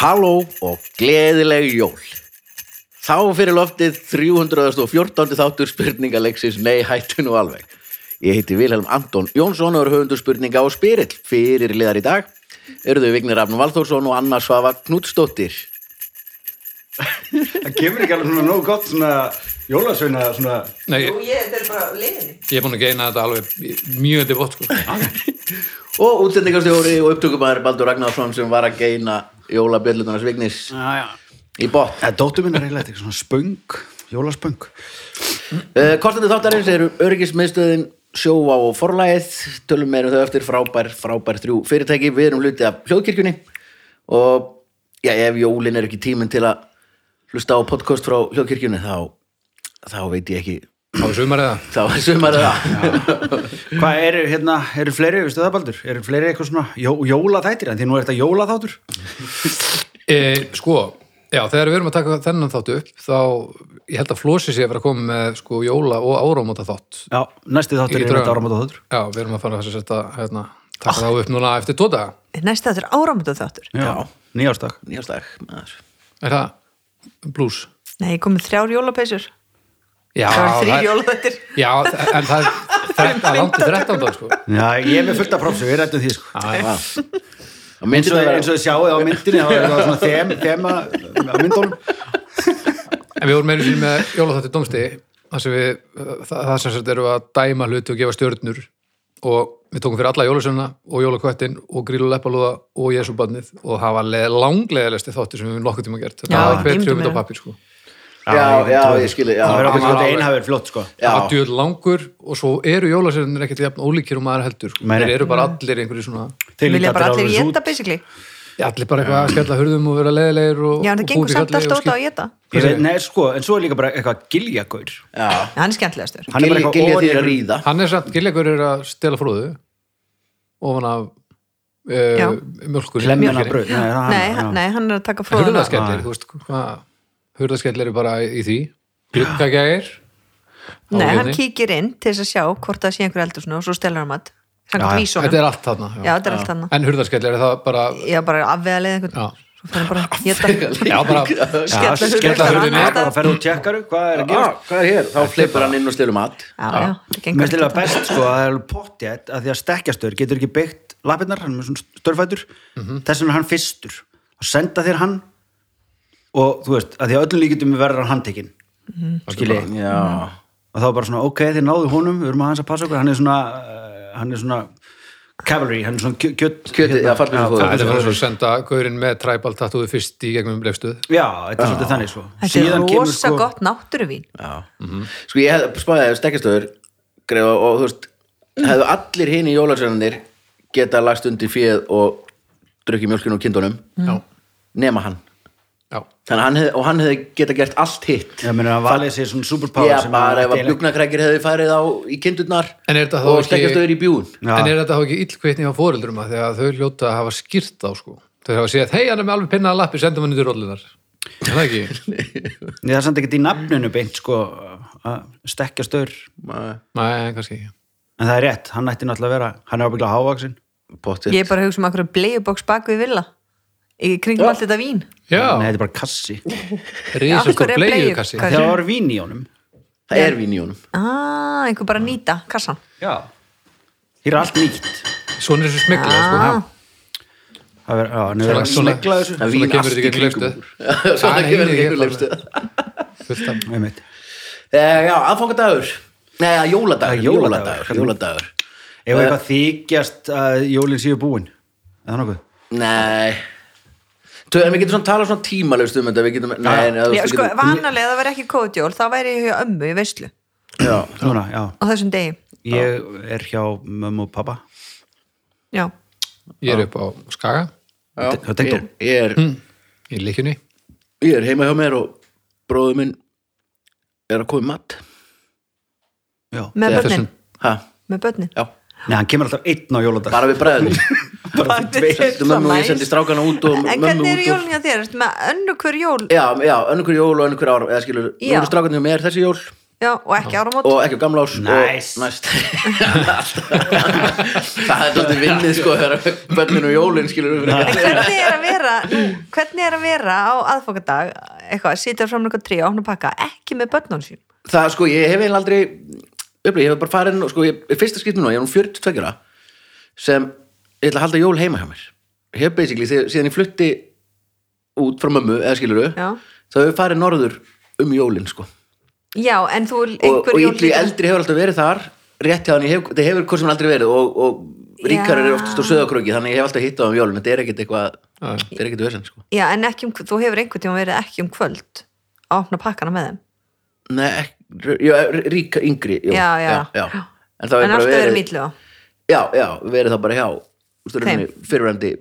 Halló og gleðileg jól. Þá fyrir loftið 314. þáttur spurningaleiksins Nei hættu nú alveg. Ég heiti Vilhelm Anton Jónsson og er höfundur spurninga á Spyrill. Fyrir liðar í dag þau Vignir Rafn Valþórsson og Anna Svafa Knudsdóttir. Það kemur ekki alveg svona nógu gott svona jólasveina svona Nei, Jú, ég, ég, þetta er bara liðinni. ég er búin að geina þetta alveg mjög undir vott sko. Og útsendingarstjóri og upptökumæður Baldur Ragnarsson sem var að geina jólabjörlutunars Vignis Já, já. í botn. Það er dóttur minn er eiginlega þetta svona spöng, jólaspöng. Uh, Kostandi þáttarins eru öryggismiðstöðin sjóa og forlæðið tölum meirum þau eftir. Frábær, frábær þrjú fyrirtæki, við erum hluti af hljóðkirkjunni og já, ef jólin er ekki tíminn til að hlusta á podcast frá hljóðkirkjunni þá, þá veit ég ekki á sumarið það þá er sumarið það Hvað eru hérna, eru fleiri, veistu það Baldur? Eru fleiri eitthvað svona jó, jólaþættir? En því nú er þetta jólaþáttur. E, sko, já, þegar við erum að taka þennan þáttu upp þá, ég held að Flósi sé að vera að koma með sko jóla og áramóta þátt Já, næsti þáttur er þetta áramóta þáttur já, við erum að fara að setja hérna, taka það upp núna eftir tóta Næst þetta er áramöndu þáttur. Já, er það blues? Nei, ég kom með þrjár jólapeysur. Já, Það var er- jólaþættir. já, en það er þetta langt til 13 dag sko. Já, ég er með fullt af prófsu, við rættum því sko já, já. og eins og, þið sjáu á myndinni þá er það svona þem, þema á myndunum En við vorum meira sín með jólaþátti domstegi þar sem við, það, það sem sagt erum við að dæma hluti og gefa stjörnur og við tókum fyrir alla jólasönna og jólakvættin og grílu leppalúða og jésúbarnið og það var langleðilegsti þáttur sem við nokkuð tíma gert þetta var hver trjómið mér á það. pappir sko já, já, ég skilji Það verður okkur svona einhafur flott sko já, það var djöð langur og svo eru jólasönnir ekkert jafn ólíkir og maður heldur sko. Þeir eru bara allir einhverju svona Þeir Vilja bara allir út basically. allir bara eitthvað að skella hurðum og vera leðilegir og, Já, en og það gengur samt skip- geta. Ég veit, Nei, sko, en svo er líka bara eitthvað giljagaur. Hann er skemmtilegastur. Hann er bara Gilja, því að ríða hann er samt, Giljagur er að stela fróðu ofan af mjólkinni. bröð Nei, hann- er að taka fróðan. Hurðaskellir eru bara í því gluggagægir Nei, Á hann kíkir inn til þess að sjá hvort það sé einhver eldur svona og svo stelur hann. Já, já. vísunum. þetta er allt þarna Já, þetta er allt hann. en hurðaskellir er það bara Já, bara afvegalega einhvern. já, Svo fyrir hann bara að já bara Já, Skella hurðinni. bara ferðu og tjekkaru hvað er að gera ah, hvað er hér? þá fleipur hann inn og stelur mat Já, já, það gengur Mér stilja ekki. best sko að það er pottjætt að því að stekkjastöður getur ekki byggt lapirnar, hann er með svona störfætur þess vegna er hann fyrstur og senda þér hann og þú veist, að því að öllum líkitum verður hann handtekinn. Skilji, já, og þá bara svona ok, þið náðu honum, við erum aðeins að passa okkur. Hann er svona, uh, hann er svona cavalry, hann er svona kjö- kjöt Kjötið, já, fallbyssu fóður. það er bara svo að senda gaurinn með træbal tattúðu fyrst í gegnum lefstuð já, þetta er svolítið þannig sko. Þetta er Síðan kemur, rosa gott náttúruvín. já. sko ég hef spáðið að stekkjastöður greiða og þú veist hefðu allir hinn í jólarsennanir geta lagst undir fjöð og drukkið mjölkinu og kindunum? Já, nema hann. að hann hef, og hann hefði geta gert allt hitt. Ég meina að valið sér svona superpower sem bara hann ef að bjúknakrækir hefði farið á í kindurnar En er þetta þá og stekkjastöður í bjún Já. en er þetta þá ekki illkveitni á fóreldrum að þegar þau hljóta að hafa skýrt þá sko? Þau hafa séð, hei hann er með alveg pinnaða lappi sendum hann yfir rollunar. Er það ekki? Nei, það er samt ekkert í nafninu beint sko að stekja stöður Nei, kannski ekki. En það er rétt, hann ætti náttúrulega að vera hann er ábygglega hávaksin Pottet. Ég bara hugsa um í kringum allt þetta vín. Nei, þetta er bara kassi. Er bleiukassi. bleiukassi? það var vín í honum. Það er vín í honum. Ah, einhver bara nýta kassan. já. Hér er allt nýtt. Svona er þessu smiklað sko. Ah, það er, er Svona- að svona- Það kemur þetta lefstuð. okkur. Svona kemur þetta bara- lefstuð fullt af Einmitt. Eh, Já, aðfangadagur Nei, jóladagur Jóladagur, jóladagur. jóladagur. Ef eitthvað þykjast að jólinn séu búin? Nei en við getum svona talað svona tímalust um þetta við getum, nei, nei, þú Já, veist, við sko, getum- vanalega það var ekki kóðjól, þá væri ég hjá ömmu í veislu. Já, núna, já, á þessum degi. ég er hjá mömmu og pappa Já, Ég er upp á Skaga. Já, Hjá Tengdó. ég, ég, er, í líkjunni ég er heima hjá mér og bróður minn er að koma í mat. Já. með Þegar börnin. ha, Með börnin. já, Nei, hann kemur alltaf einn á jóladag. Bara við bræðum Bara Þetta mömmu og ég sendi strákana út og En mömmu hvernig er út og jólun hjá þér? Önnu hver jól? Já, já, önnur hver jól og önnur hver ára eða skilur, nú eru strákarnir hjá mér þessi jól. Já, og ekki áramót. Og ekki á gamla ás Nice. og næst. Það er tóttið vinnið sko þegar bönninu og jólin skilur En hvernig er að vera hvernig er að vera á aðfokadag? Eitthvað, sitja fram með eitthvað trí og opna pakka, ekki með börnun sín það sko ég hef eiginlega aldrei upplýð, ég hef bara farin og sko ég er fyrsta skiptum nú, ég er nú 42 ára sem ég ætla að halda jól heima hjá mér ég hef basically, þegar, síðan ég flutti út frá mömmu, eða skilur við Já. þá hef ég farið norður um jólin sko Já, en þú og, og líka- eldri hefur alltaf verið þar rétt hjá hann, ég hef, það hefur hvort sem aldrei verið og, og ríkar Já. er oftast á söðakröki þannig ég hef alltaf hitt á um jólin þetta er ekkit eitthvað, Já. þetta er ekkit vesend sko. Já, en ekki um, þú hefur einhvern tíma verið ekki um kvöld að opna pakkana með þeim Nei, já, ríka yngri jú, Já, já. já. En, það hefur En alltaf verið mýtlu á Já, já, verið það bara hjá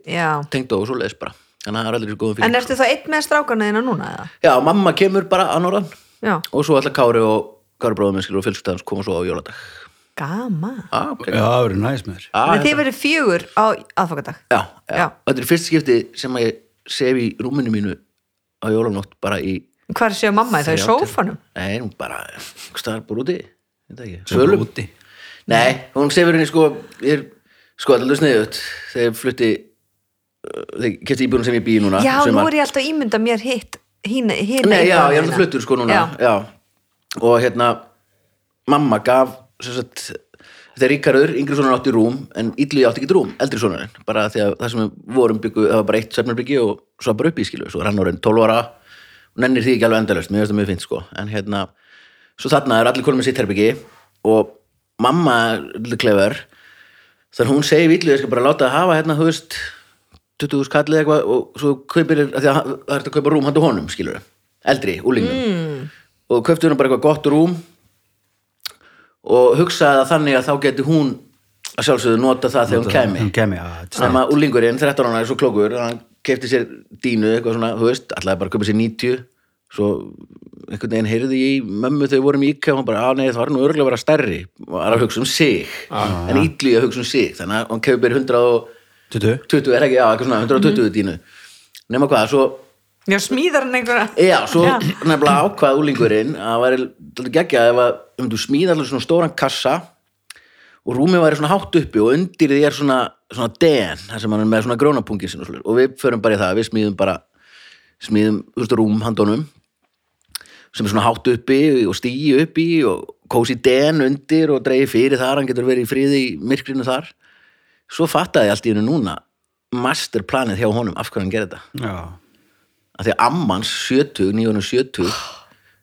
Já, tengd og svoleiðis bara. Þannig að það er allir svo góðum en fyrir ertu þá einn með strákana þína núna eða? Já, mamma kemur bara að norðan Já, og svo alltaf Kári og Kári bróðum og fjölskyldaðans koma svo á jóladag. Gaman. Ah, okay. Já, það verður næs með þér. Ah, En þið verið fjögur á aðfokadag já, já. Já. Þetta er fyrst skipti sem að ég sef í rúminu mínu á jólanótt bara í Hvar séu mamma Þrjá til- sófanum? Nei, hún bara staðar bara úti. Það. Svölum Nei, hún sefur henni sko ég er, sko alltaf sniðut þegar flutti uh, þegar kefti íbúðum sem ég býi núna Já, nú er ég alltaf ímynda mér hitt hína, hína Nei, já, ég er alltaf fluttur sko núna. Já. og hérna mamma gaf sagt, þetta er Ríkarður, yngri sonur átti rúm en Ítli átti ekki rúm, eldri sonurinn. Bara því að það sem við vorum byggu það var bara eitt svefnarbyggi og svo bara upp í skilu svo hann orðin 12 ára. Og nennir því ekki alveg endalaust, mér finnst það mjög fint sko. En hérna, svo þarna er allir konum með sitt herbyggi og mamma þannig hún segir Ítli, ég skal bara láta það hafa hérna, þú veist 20 skallið eitthvað og svo kaupir, af því að það er að kaupa rúm handa honum, skilur eldri, úlingnum mm. og kauptu hennar bara eitthvað gott rúm og hugsaði það þannig að þá geti hún að sjálfsögðu nota það þegar hún kæmi. Hún kemi, þannig að úlingurinn, 13 ára er svo klókur og hann kefti sér dínu, eitthvað svona þú veist, ætlaði bara að kaupa sér 90 svo einhvern veginn heyrði ég í mömmu þegar við vorum í IKEA og hann bara, að nei, það var nú örgulega að vera stærri. Og var að hugsa um sig en ítli að hugsa um sig, þannig að hann kaupir 120 Tuttu er ekki, já, eitthvað svona 120 dínu nema hvað, svo Já, smíðar hann einhverja. Já, svo Já. nefnilega ákvað úlingurinn að það væri til geggja ef að um þú smíða allir svona stóran kassa og rúmið væri svona hátt uppi og undir því er svona, svona den þar sem hann er með svona svoleiðis. og við förum bara í það, við smíðum bara smíðum, þú veist, rúm handónum sem er svona hátt uppi og stíi uppi og kósi den undir og dreigi fyrir þar, hann getur verið í friði í myrkrinu þar. Svo fattaði allt í hennu núna masterplanið hjá honum af hverju hann gerði þetta. Já, að því að ammans 70, 970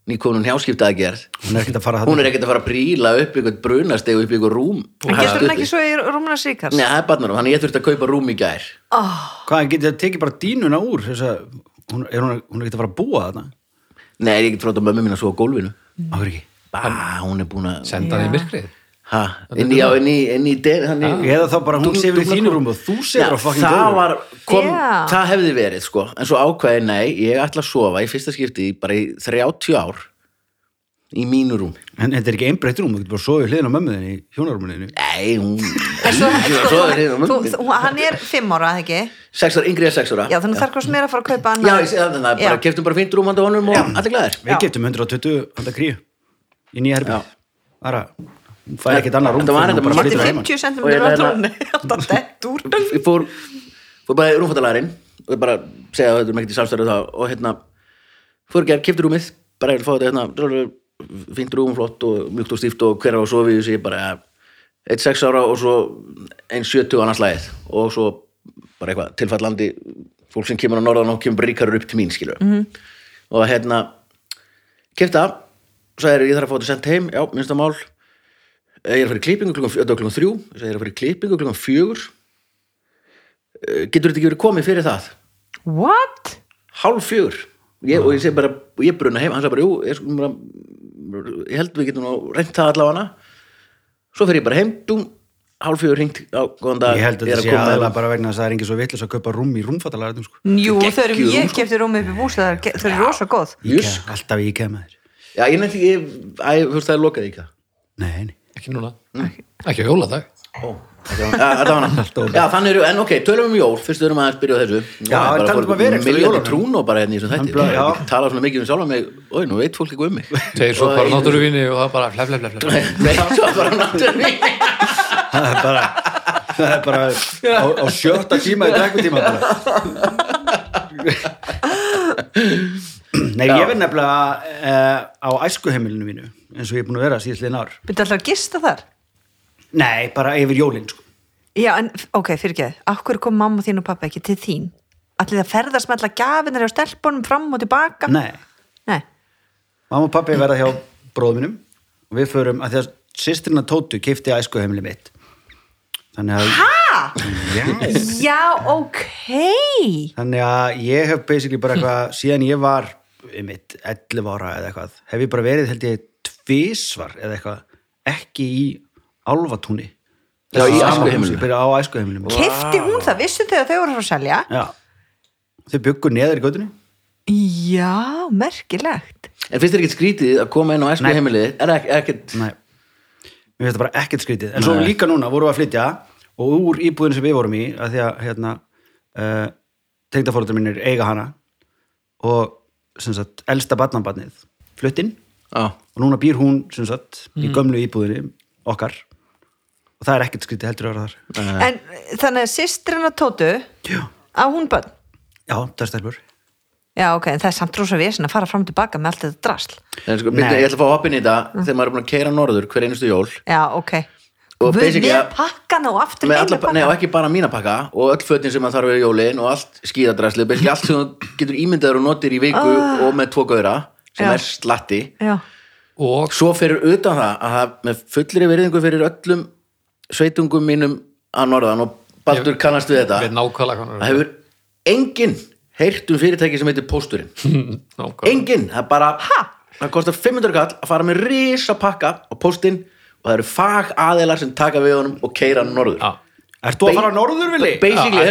nýkonun hjáskipta að gerð hún er ekkert að fara hún er ekkert að fara að príla upp ykkur brunasteg upp ykkur rúm. En getur hann ekki svo í rúmuna síkars? Nei, það er barnarum, þannig ég þurfti að kaupa rúm í gær. Hvað, hann getur að tekið bara dínuna úr þess að hún er, hún, hún er ekkert að fara að búa þarna Nei, ég get frá þetta mömmu mín að svo á gólfinu? Akkur ekki? Bá, hún er búin að senda hann í myrkrið. Ha, inn í, á, inn í, inn í den, þannig, Eða þá bara hún Dúll- sefur í dúlla- þínu rúm og þú Já, sefur á fucking það döðru var, kom, Já. það hefði verið sko, en svo ákveði, nei, ég ætla að sofa í fyrsta skipti í- bara í 30 ár í mínu rúm En þetta er ekki einbreytt rúm, þú getur bara að sofa í hliðin á mömmu þinni í hjónarúminu Nei, hún En svo, Svo sko, er hérna þú, mömmu þú, hann er fimm ára, eða ekki? Sex ára, yngri er sex ára. Já, þannig þarf hvað sem er að fara að kaupa hann Já, það, þannig að bara keftum bara fint rúm handa honum og allir glæðir Við getum 120 handa kríu í nýja. Bara, hún fær ekkert annað rúm Þetta þetta Þetta er heima. 50 cm Og ég á lærði trónu Alltaf dett úr. Ég fór bara í rúmfattalærin og ég bara segja að þetta er samstæðu þá og að að flott og stíft og hver á að sofi þessi bara eitt sex ára og svo einn sjötu annars lagið. Og svo bara eitthvað tilfallandi fólk sem kemur á norðan og kemur ríkarur upp til mín skilur -hmm. og hérna kefta, svo er ég þarf að fá þetta sendt heim já, minnsta mál. Ég er að fara í klippingu klukkan, þetta var klukkan þrjú ég segi, ég er að fara í klippingu klukkan fjögur. Eh, getur þetta ekki verið komið fyrir það? What? hálf fjögur. Ég, og ég segi bara, ég bruna heim hann sagði bara, jú, ég, sko bara, ég held við getum nú reynt það allavega. Svo fer ég bara heim dum, hálf fjögur hringt. Á góðan dag Ég held að þetta sé aðalega bara vegna þess að það er engin svo vitlis að kaupa rúm í rúmfattalæðum sko. Jú, þau eru Geggjuð rúm, ég kefti rúmi upp í búsi það er- eru rosa góð. Íkea, Alltaf með þér. Já, ég nefndi ekki, þú veist það er lokað ekki Nei, nei. Ekki núna, ekki á jóladag Já, þannig eru, en ok, tölum um jól. Fyrst við erum að byrja á þessu. Já, er fólk um að vera í trún og bara hérna í þessum þætti. Tala svona mikið um sjálfa mig. Ói, nú veit fólk ekki um mig. Þeir svo bara náttúruvinni og það bara flef, flef, flef. Nei, svo bara náttúrulega það er bara það er bara á, á sjötta tíma í drekkutíma bara. Nei, ég verð nefnilega uh, á æskuheimilinu mínu eins og ég er búin að vera síðastliðin ár. Byrja alltaf að gista þar? Nei, bara yfir jólin sko. Já, en ok, fyrir ekki Akkur kom mamma þín og pappa ekki til þín? Allir það ferðast með alla gafinir á stelpunum fram og tilbaka? Nei, Nei. mamma og pappi verða hjá bróðum mínum og við förum að því að sýstrina Tótu kifti æskuheimili mitt Þannig að Ha? yes. Já, ok Þannig að ég hef basically bara eitthvað síðan ég var mitt 11 ára eða eitthvað hef ég bara verið held ég tvísvar eða eitthvað ekki í álfatúni. Já, í æskuheimilinu. Kefti hún það, vissu þau að þau voru frá að selja? Já, þau byggur neður í göttunni Já, merkilegt. En finnst þér ekkert skrítið að koma inn á æsku Nei. heimilið? Er ekkert Nei, mér finnst það bara ekkert skrítið. En svo Nei. líka núna vorum við að flytja og úr íbúðin sem við vorum í að því að hérna uh, tengdafóröldur mínir eiga hana og sem sagt elsta barnanbarnið fluttinn Já, og núna býr hún sem sagt í gömlu íbúðinni okkar og það er ekkert skrítið heldur að vera þar. En þannig að sýstrina Tótu já, á hún bönn já það er stelpur. Já, ok, en það er samt rosa vesen að fara fram og tilbaka með allt þetta drasl. En sko, byrja, ég ætla að fá hoppin í þetta. Þegar maður er búin að keira norður hver einustu jól. Já, ok. Að- pakkana og aftur alla, með nei, og ekki bara mína pakka og öll fötin sem maður þarf við jólin og allt skíðadræsli, basically allt sem getur ímyndaður og notir í viku og með tvo gauðra sem Já. er slatti. Já, og svo fyrir utan það að það með fullri veriðingu fyrir öllum sveitungum mínum að norðan og Baldur kannast við þetta það hefur enginn heyrt um fyrirtæki sem heitir Pósturinn enginn, það er bara ha, það kostar 500 kall að fara með risa pakka á Póstinn og það eru fag aðeilar sem taka við honum og keira hann norður ah. Erst þú að fara á norður, Vili? Basically,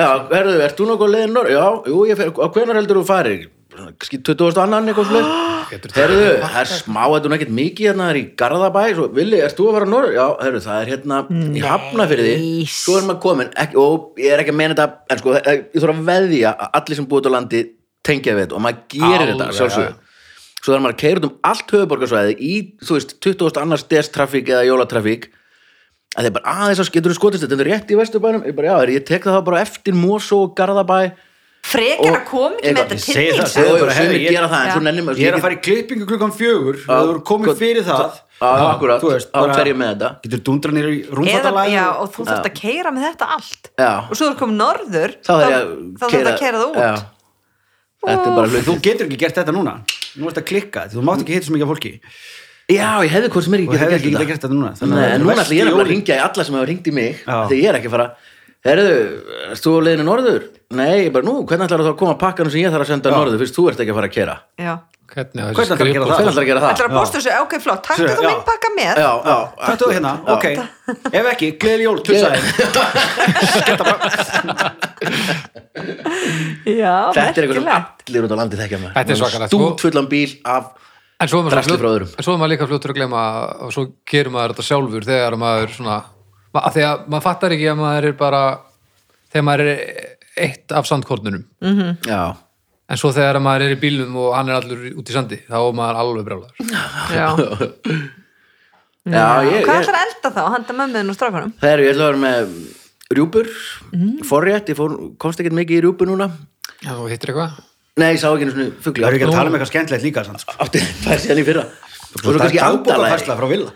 ah, herruðu, er þú nokkuð að leiða norður? Já, jú, fer, á hvernar heldur þú farið? 22. eitthvað sluð Herðu, það er smá, þetta er nægt mikið hérna, það er í Garðabæ, svo Vili, erst þú að fara á Norður? Já, herru, það er hérna í Hafnafyrði svo er maður komin, ekki, og ég er ekki að mena þetta, en sko, eh, ég þurfa að veðja að allir sem búið út á landi tengja við þetta og maður gerir Alveg, þetta, sjálfsög ja. svo þarf maður að keira út um allt höfuborgarsvæði í, þú veist, 20. annars destrafík eða jólatrafík að þeir bara, að þess að getur þú skotist þetta, þetta er rétt í Vesturbænum ég bara, já, ég tek það þá bara eftir Mosó og Garðabæ frekar Og- að koma ekki með þetta ég segi það, til segðu og bara, við ég- gera það en Já. svo nennum Ég er að fara í klippingu klukkan fjögur og þú eru komið gott. fyrir það. þá fer ég með þetta. Getur dundra nýra í Eða, rúmfattalæð já, og þú þarft að keira með þetta allt. Og svo þú er komið norður þá það að keira það út. Já. þetta er bara Þú getur ekki gert þetta núna. Nú ert að klikka, þú mátt ekki hitta svo mikið af fólki. Já, ég hefði hvort sem er ekki ekki gert getað þetta. núna. Þannig að núna er ætla ég er að ringja í alla sem hafa ringt í mig þegar ég er ekki að fara herðu, erst þú á leiðinu norður? Nei, ég bara, nú, hvernig ætlar þú að koma pakkanum sem ég þarf að senda norður fyrst þú ert ekki að fara að kera já hvernig Hvernig ætlarðu að gera það? hvernig ætlar að gera það? Ætlar að posta þessu, ok, flott, taktu þú já. minn pakka með Já, já, Taktu það hérna, Já. ok Ef ekki, gleðileg jól, tussaði Já, Þetta er eitthvað sem allir út á landi þekkja með Þetta er svakalegt, sko. Stútfullan bíl af en svo er maður, Drasli frá öðrum. en svo er maður líka fljótur að glema og svo gerir maður þetta sjálfur þegar maður svona af því að maður fattar ekki að maður er bara þegar maður er eitt af sandkornunum. Já, en svo þegar maður er í bílnum og hann er allur út í sandi þá er maður alveg brjálar Já. já ég, Hvað ætlar að elda þá, handa mömmuðin og strákunum? Það eru, ég ætla að vera með rjúpur. Forrétt, ég fór, komst ekkert mikið í rjúpur núna. Já, og hittir eitthvað? Nei, ég sá ekki einu svona fugli Það er ekki að tala um eitthvað skemmtilegt líka það er síðan í fyrra og svo kannski andalæri dagbókafærsla frá Villa.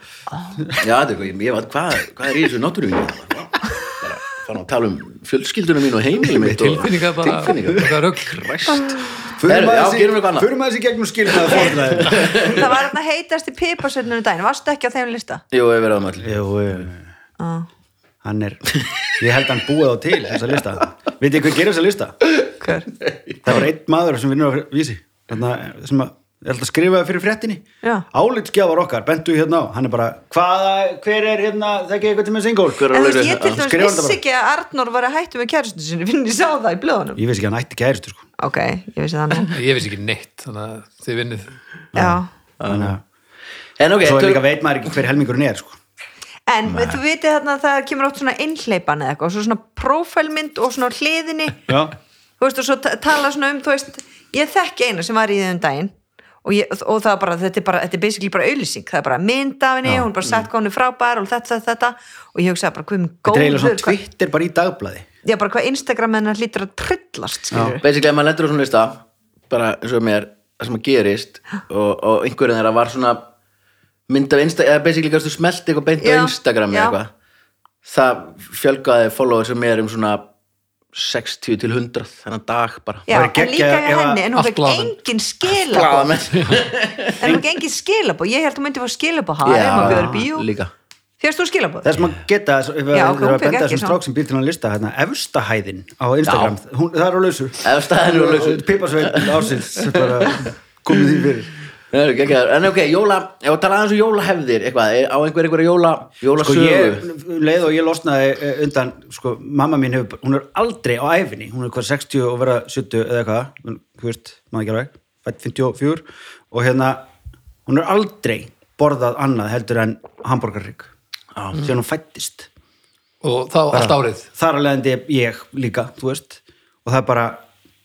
Já, þetta er eitthvað, ég veit, hvað, hvað er í þessu bara fann að tala um fjölskyldunum mín og heimilum mitt og tilfinningar bara, er förum aðeins í gegnum skilnaði fórnaði Það var hérna heitast í piparsveitnum daginn, varstu ekki á þeim lista? Jú, ég verið á jú, Ah. hann er Ég held hann búið á til þessa lista. Vitið þið hvað gerir þessa lista? Hver? Það var einn maður sem vinnur á vísi. Þarna, sem að, ég held að skrifa fyrir fréttinni Já. Álitsgjafar okkar, bentu hérna á Hann er bara, hvaða, hver er hérna Það ekki eitthvað til með singól ég til dæmis vissi bara. ekki að Arnór var að hættu með kæristu sinni, finn ég sá það í blöðunum. Ég veist ekki að hann ætti kæristu sko. Ok, ég vissi það nú. ég vissi ekki neitt þannig að þið vinnið Já. Þannig að En ok, Svo er líka veit maður ekki hver helmingurinn er sko. en þú vitið þarna að það kemur átt svona einhleipan eða eitthvað, svo svona prófælmynd og svona á hliðinni já, þú veist og svo ta- tala svona um þú veist, ég þekki eina sem var í þeim daginn og, ég, og það er bara, þetta er bara þetta er basically bara auðlýsing, það er bara mynd af henni hún er bara sett hvað hún er frábær og þetta, þetta, þetta. Og ég hugsaði bara, hvað minn þetta er eiginlega góður svona Twitter bara í dagblaði. Já, bara hvað Instagram hennar hlýtur að trillast skilur basically ef maður lendur á svona lista bara eins og mér, það sem að gerist og, og einhverjum þeirra var svona mynd af Instagram, eða basically kannski smelti eitthvað beint á Já, Instagram já. eða eitthvað? Það fjölgaði follower sem er um svona 60 til 100 þennan dag bara. Já, en geggjað líka hjá að henni, en hún fekk engin skilabóð Blaðamenn. en hún fekk engin skilabóð ég held hún myndi fá skilabóð það er maður bjóður bíó. líka. Fyrst þú skilabóð þess maður geta, að fékk benda þessum strák sem býr til hann lista hérna, efstahæðin á Instagram. Hún, það er á lausu. Ef staðinu og lausu. Piparsveinn ásins bara komið því fyrir. En ok, jóla, ef að tala aðeins um jólahefðir eitthvað, á einhver einhverja jóla sko jólasögu ég, leið og ég losnaði eh, undan, sko, mamma mín hefur hún er aldrei á æfinni, hún er hvað 60 og vera 70 eða eitthvað veist, maður ekki alveg, fætt 54 og hérna, hún er aldrei borðað annað heldur en hambúrgarrygg, sem hún fættist og þá allt árið? þar að leiðandi ég líka, þú veist. Og það er bara,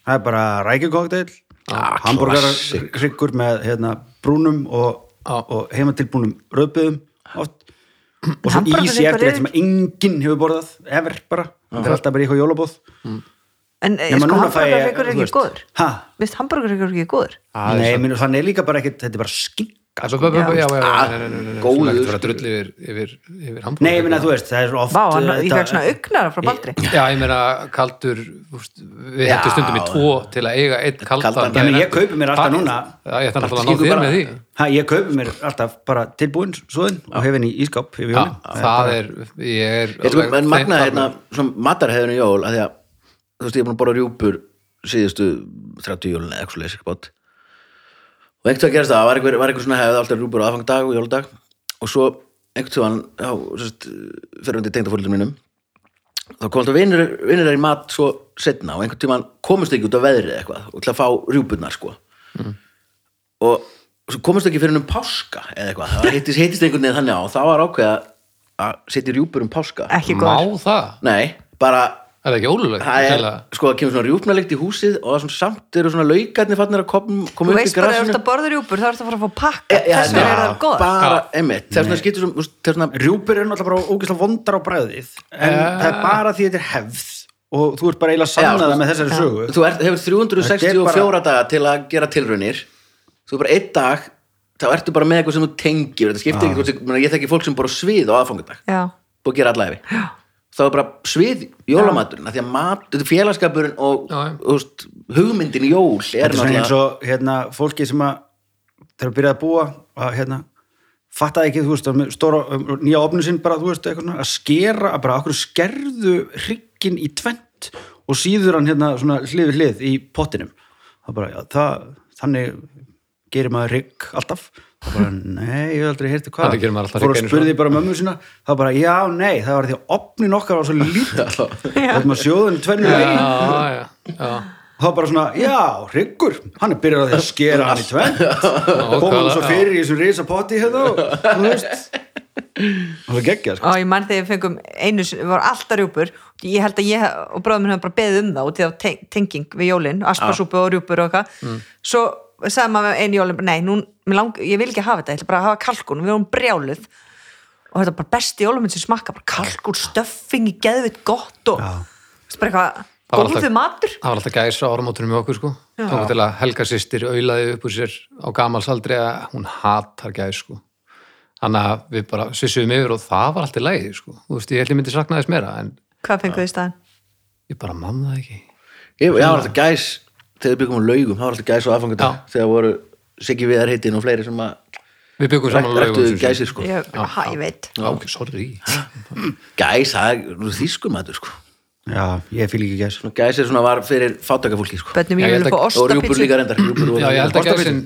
það er bara rækjukokteil, Ah, hambúrgarryggur með hérna, brúnum og, Já. og heimatilbúnum röðböðum oft. Og svo ísi eftir er- þetta sem enginn hefur borðað, ever bara. Það er alltaf bara í eitthvað jólabóð en eh, sko hamburgarryggur er ekki góður. Ha? vist hamburgarryggur er ekki góður. Nei, þannig er líka bara ekkert, þetta er bara skinka Sko. Ah, góður. Nei, ég minna, þú veist, það er oft vá, hann, uh, ég fekk svona augnara frá Baldri Já, ég meina kaldur við hættum stundum í tvo til að eiga einn kaldan Kaldan. Já, menn, ég kaupi mér alltaf núna Já, ég ætla náttúrulega að ná þér með því ha, ég kaupi mér alltaf bara tilbúin svoðin og hef henni í ískáp það er, er sko, en magnaði þeim- hérna svona matarhefðinu jól að því að þú veist ég er búin að borða rjúpur síðustu 30 jólun eða eitthvað og einhvern veginn gerist það, var einhver, var einhver svona hefð alltaf rjúpur á aðfangdag og jóludag og svo einhvern sérst, fyrir undir tengdafórildum mínum. Þá kom alltaf vinnir, vinnir er í mat svo setna og einhvern tímann komust ekki út á veðrið eða eitthvað og til að fá rjúpurnar sko. Og svo komust ekki fyrir um páska eða eitthvað, það var hittist, hittist einhvern veginn þannig á. Og þá var ákveða að setja rjúpur um páska. Ekki Má það? Nei, bara Er það ekki ólulegt? það er, sko, það kemur svona rjúpnalikt í húsið og það er svona samt eru svona laukarnir fannir að koma, þú koma upp í veist bara þú ert að borða rjúpur þá ert að fara að fá pakka. Ja, ja, þess vegna er það góð bara, einmitt, þess vegna skiptir svona, þú vegna Rjúpur eru náttúrulega bara ógeðslega vondar á bræðið en það er bara því þetta er hefð og þú ert bara eiginlega sannaða sko, með þessari sögu. Þú ert, hefur Þetta er 364 daga til að gera tilraunir. Þú er bara einn dag þá ertu bara með eitthvað sem þú tengir. Þetta skiptir ekki, ég þekki fólk sem bara svið á aðfangadag já, búið að gera allæfi þá er bara svið jólamaturinn af því að mat, þetta félagskapurinn og, og veist, hugmyndin í jól er Þetta er svona eins og hérna, fólki sem að þegar byrjaði að búa að hérna, fattaði ekki, þú veist, að með stóra um, nýja opnu sinn bara, þú veist, eitthvað svona, að skera að bara okkur skerðu hrygginn í tvent og síður hann hérna svona hlið við hlið í pottinum? Það bara, já, það, þannig gerir maður hrygg alltaf það bara, nei, ég hef aldrei heyrti hvað. Fór að einu spurði bara mömmu sína það bara, já, nei, það var því að opnin okkar var svo lítið það veginn já, já og það bara svona, já, Hryggur hann er byrjað að því að skera hann í tvenn koma hann svo fyrir í þessu risa potti hérna og þú veist. Og það geggja, sko. Og ég mann þegar við fengum einu, við varum alltaf rjúpur. Ég held að ég og bróðum minn hefði bara beðið um það út í þá te- tenging við jólin asparsúpu og rjúpur og eitthvað. Svo sagði maður einu jólin, nei, nú, lang, ég vil ekki hafa þetta, ég ætla bara að hafa kalkun við vorum brjáluð og þetta er bara besti jóluminn sem smakka, bara kalkun, stöffing geðvitt gott og það er bara eitthvað góður matur. Það var alltaf gæs á áramótunum með okkur sko. Tókum til að Helga systir auðlaði upp úr sér á gamalsaldri að hún hatar gæs sko. Þannig að við bara svissuðum yfir og það var alltaf lægi sko. Þú veist, ég held ég myndi sakna þess meira en hvað fenguð í staðan? ég bara það ekki. Ég, ég var alltaf gæs þegar við byggum á laugum, það var alltaf gæs á aðfangadag Já. þegar voru Siggi Viðar heitin og fleiri sem að Við byggum saman á laugum gæsir sko. Ég, ha, ég veit. Gæs, það er þýskumatur sko. Já, ég fíl ekki gæs. Gæs er svona var fyrir fátakafólki sko. Bönnum Já, ég ég vil held fá að- og rjúpur ostapítsu líka reyndar rjúpur og Já, ég held að gæsin,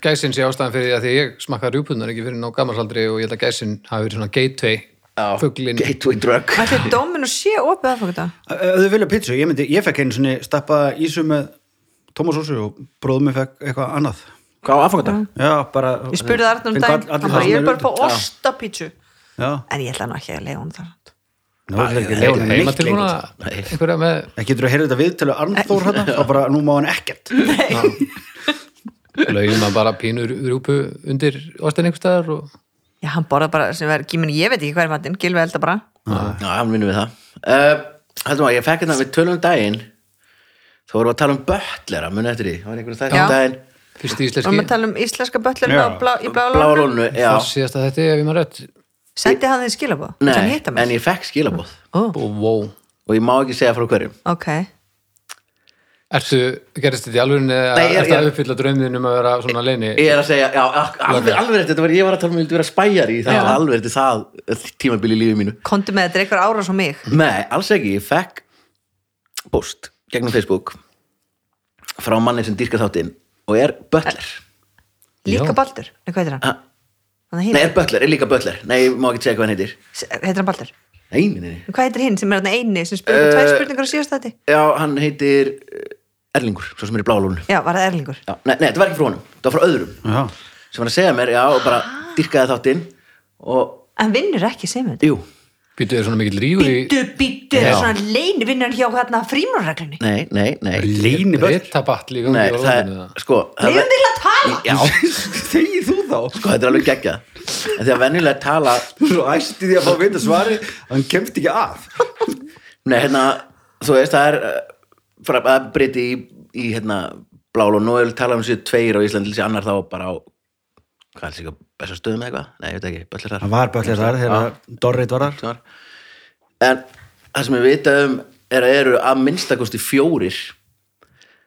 gæsin sé ástæðan fyrir því að því ég smakkaði rjúpunar ekki fyrir ná gamalsaldri og ég held að gæsin hafi verið svona gateway Já, fuglin gateway drug. Ætli dóminu sé opið aðfokta ef þau vilja pizzu, ég myndi, ég fekk einu svona stappa ísu með tómasósu og bróðum mig fekk eitthvað annað. Hvað á aðfangadag? já, bara Ég spurði Arnum Fengu daginn, all- allir hann bara, það sem ég er er bara að undir. ostapítsu. Já, en ég ætla nú ekki að leiða hún það. Nú er þetta ekki leiðan heima neitt til með Það getur að heyra þetta viðtölu Arnþór hérna, þá bara nú má hann ekkert. Lögum að bara pínur rjúpu undir ostin einhver staðar og já, hann borða bara sem verður gíminn, ég veit ekki hvað er matinn. Gilvi elda bara. Já, hann vinnur við það. Uh, Heldum að ég fekk hérna við tölum um daginn þá vorum við að tala um böllera muni eftir því, það var einhverju þetta Já. um daginn. Fyrst og íslenski. Maður tala um íslenska böllur Já. blá, í blá Bláa lónu lónu, já. Það síðast að þetta ef ég maður rétt. Sendi hann þið skilabóð Nei, en ég fekk skilabóð Ó, og wow og ég má ekki segja frá hverjum. Ok, Ertu, gerist þetta í Nei, ég- ertu að uppfylla draumðin um að vera svona leini? Ég er að segja, já, alveg, alveg þetta var ég var að tala um að vera spæjar í það, Já. alveg rétt það eh, tímabil í lífi mínu. Kontu með þetta er eitthvað ára svo mig. Nei, alls ekki, ég fekk post gegnum Facebook frá manni sem dýrka þáttinn og er butler líka baldur, nei hvað heitir hann? ah, hann Nei, er butler, er líka butler Nei, ég má ekki segja hvað hann heitir. Heitir hann baldur? Nei, nei, nei, hvað heitir hinn sem er hann eini sem spurði uh, tvær spurningar á síðast þetta? já, hann heitir eh, Erlingur, svo sem er í bláalónu já, var það Erlingur? Já, nei, nei, þetta var ekki frá honum, þetta var frá öðrum. Já, sem var að segja mér, já, og bara dýrkaði þáttinn og, hann vinnur ekki sem þetta jú, Býtu þér svona mikill rífur í Bittu, bittu, Já. svona leini vinnur hann hjá hérna frímurreglunni nei, nei, nei. Leini börn Ritabatt líka Nei, á það lóðinu er, sko það Leifum til að tala? Já, Þegir þú þá? sko, þetta er alveg því að venjulega tala Svo æsti því að fá að vita svari að hann kemst ekki að. Nei, hérna, þú veist, það er uh, frá að breyti í, í hérna, er talað um sér tveir á Íslandi, þessi annar þá bara á hvað er þessi ekki, besta stöðum eða eitthvað? Nei, ég veit ekki, böllir þar. Hann var böllir þar þegar Dorrit var þar. En það sem ég vita um er að eru að minnstakosti fjórir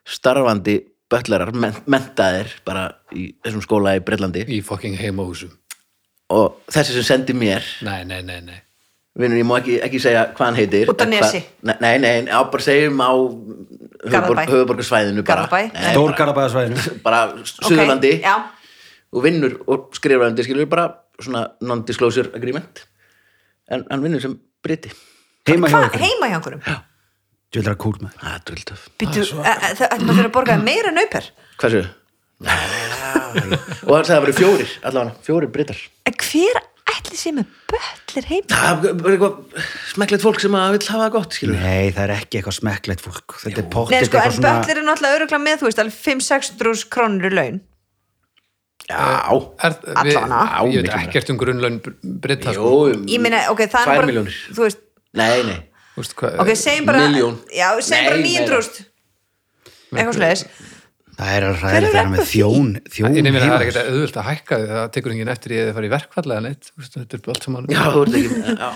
starfandi böllarar, men mentaðir bara í þessum skóla í Breitlandi í fucking heimahúsum. Og þessi sem sendi mér. Nei, nei, nei, nei. Vinnur, ég má ekki, ekki segja hvað hann heitir Út en Nesi. Nei, nei, nei, á bara segjum á höfuborgarsvæðinu bara, Garðabæ, Nei, Stór bara, Garabæðasvæðinu bara Suðurlandi. já, og vinnur og skrifar undir skilur bara svona non-disclosure agreement. En hann vinnur sem briti. Heima hjá hvað, okkur heima hjá einhverjum? Djöldra kúl með það. Er Bittu, það maður að borga meira en auper? Hversu? og hann sagði að það voru fjórir allavega, fjórir britar. En hver ætli sé með böllir heima? Það er eitthvað smekklegt fólk sem að vill hafa það gott skilur Nei, það er ekki eitthvað smekklegt fólk. Þetta er Nei, pottið sko, en eitthvað svona böllir er náttúrulega öruglega með, þú veist, alveg 5-6 krónur í laun já, er, við, Allavega. Ég veit ekkert um grunnlaun Britta sko. jú, Ég meina, ok, það er bara milljónir. Þú veist, nei, nei Þú veist hvað- ok, segjum bara Milljón. Já, segjum bara Nei, 900 Eitthvað slegis Það er að ræða þeirra með þjón Þjón Ég nefnir að það er ekkert auðvöld að hækka því það tekur enginn eftir ég að fara í verkfall eða neitt Þú veist, þetta er allt saman já, þú ert ekki já.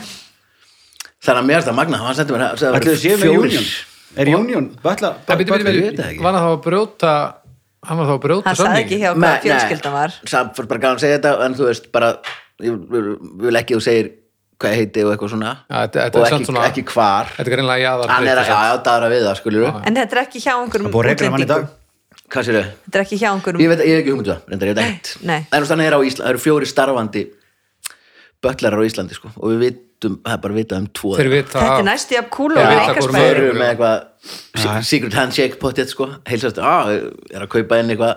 þannig að mér er það magna mér það sagði að Ætli það þau séu voru með. Union Er Union Það það byrja, ekki. var þá að brjóta hann var þá að brjóta Hann sagði ekki hjá hvað fjölskyldan var. Samt fyrir bara gæðan að segja þetta en þú veist bara ég vil, ekki að þú segir hvað ég heiti og eitthvað svona. Ja, þetta- þetta og er samt ekki, svona- ekki hvar. Þetta er greinlega jaðar hann er að, daðra við það, skulur En þetta er ekki hjá einhverjum í dag. Hvað sér þau? Þetta er ekki hjá einhverjum Ég veit, ég ekki hugmyndu það, reyndar, ég veit ekkert. Nei. en þannig er á Íslandi, það eru fjóri starfandi böllarar á Íslandi, sko og við vitum, það er bara vitað um tvo Þeir vita Þetta er næstu jafn kúl og við vita hvor þeir maður- eru einhverspæður með eitthvað secret handshake potið, sko. Heilsast, á, er að kaupa inn eitthvað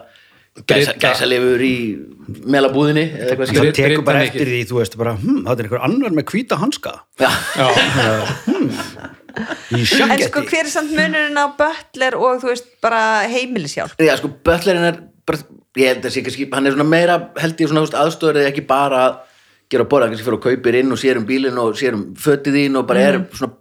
gæsa, Brita. gæsalifur í melabúðinni eða eitthvað Það skilur Brit- tekur bara eftir því, þú veist bara hm, Það er einhver annar með hvíta hanska. Já, Já, Í En sko, hver er samt munurinn á böllir og þú veist, bara heimilishjálp? Já, sko, böllarinn er bara, ég held að sé kannski, hann er svona meira held ég svona aðstofur eða ekki bara að gera að borða, kannski fyrir að kaupir inn og sér um bílinn og sér um fötið þín og bara er svona,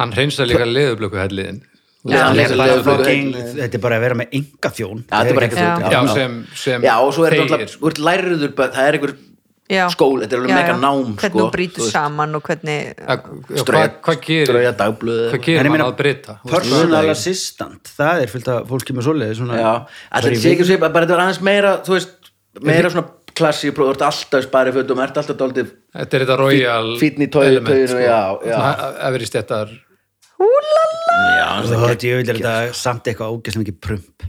hann hreinsa líka leðublöku helliðin Hann er Þetta er bara að vera með enga þjón Já, þetta er sem, sem Já, og svo er þetta þegir. alltaf, þú ert lærður börn, það er einhver skól, þetta er alveg mega nám, Hvernig sko þú brýtur saman og hvernig hvað, gerir strauja dagblöð hvað En gerir ég mann meina, að breyta? Personal assistant, það er fyllt af fólki með svoleiði svona, Já, allir sé ekki svip, bara þetta var aðeins meira, þú veist, meira svona klassi, þú ert alltaf spari fötum, ert alltaf daldið þetta er þetta royal tauinu, já, já. ef er í stettar Já, og þetta ég vil er þetta samt eitthvað ógeðslega mikið prump.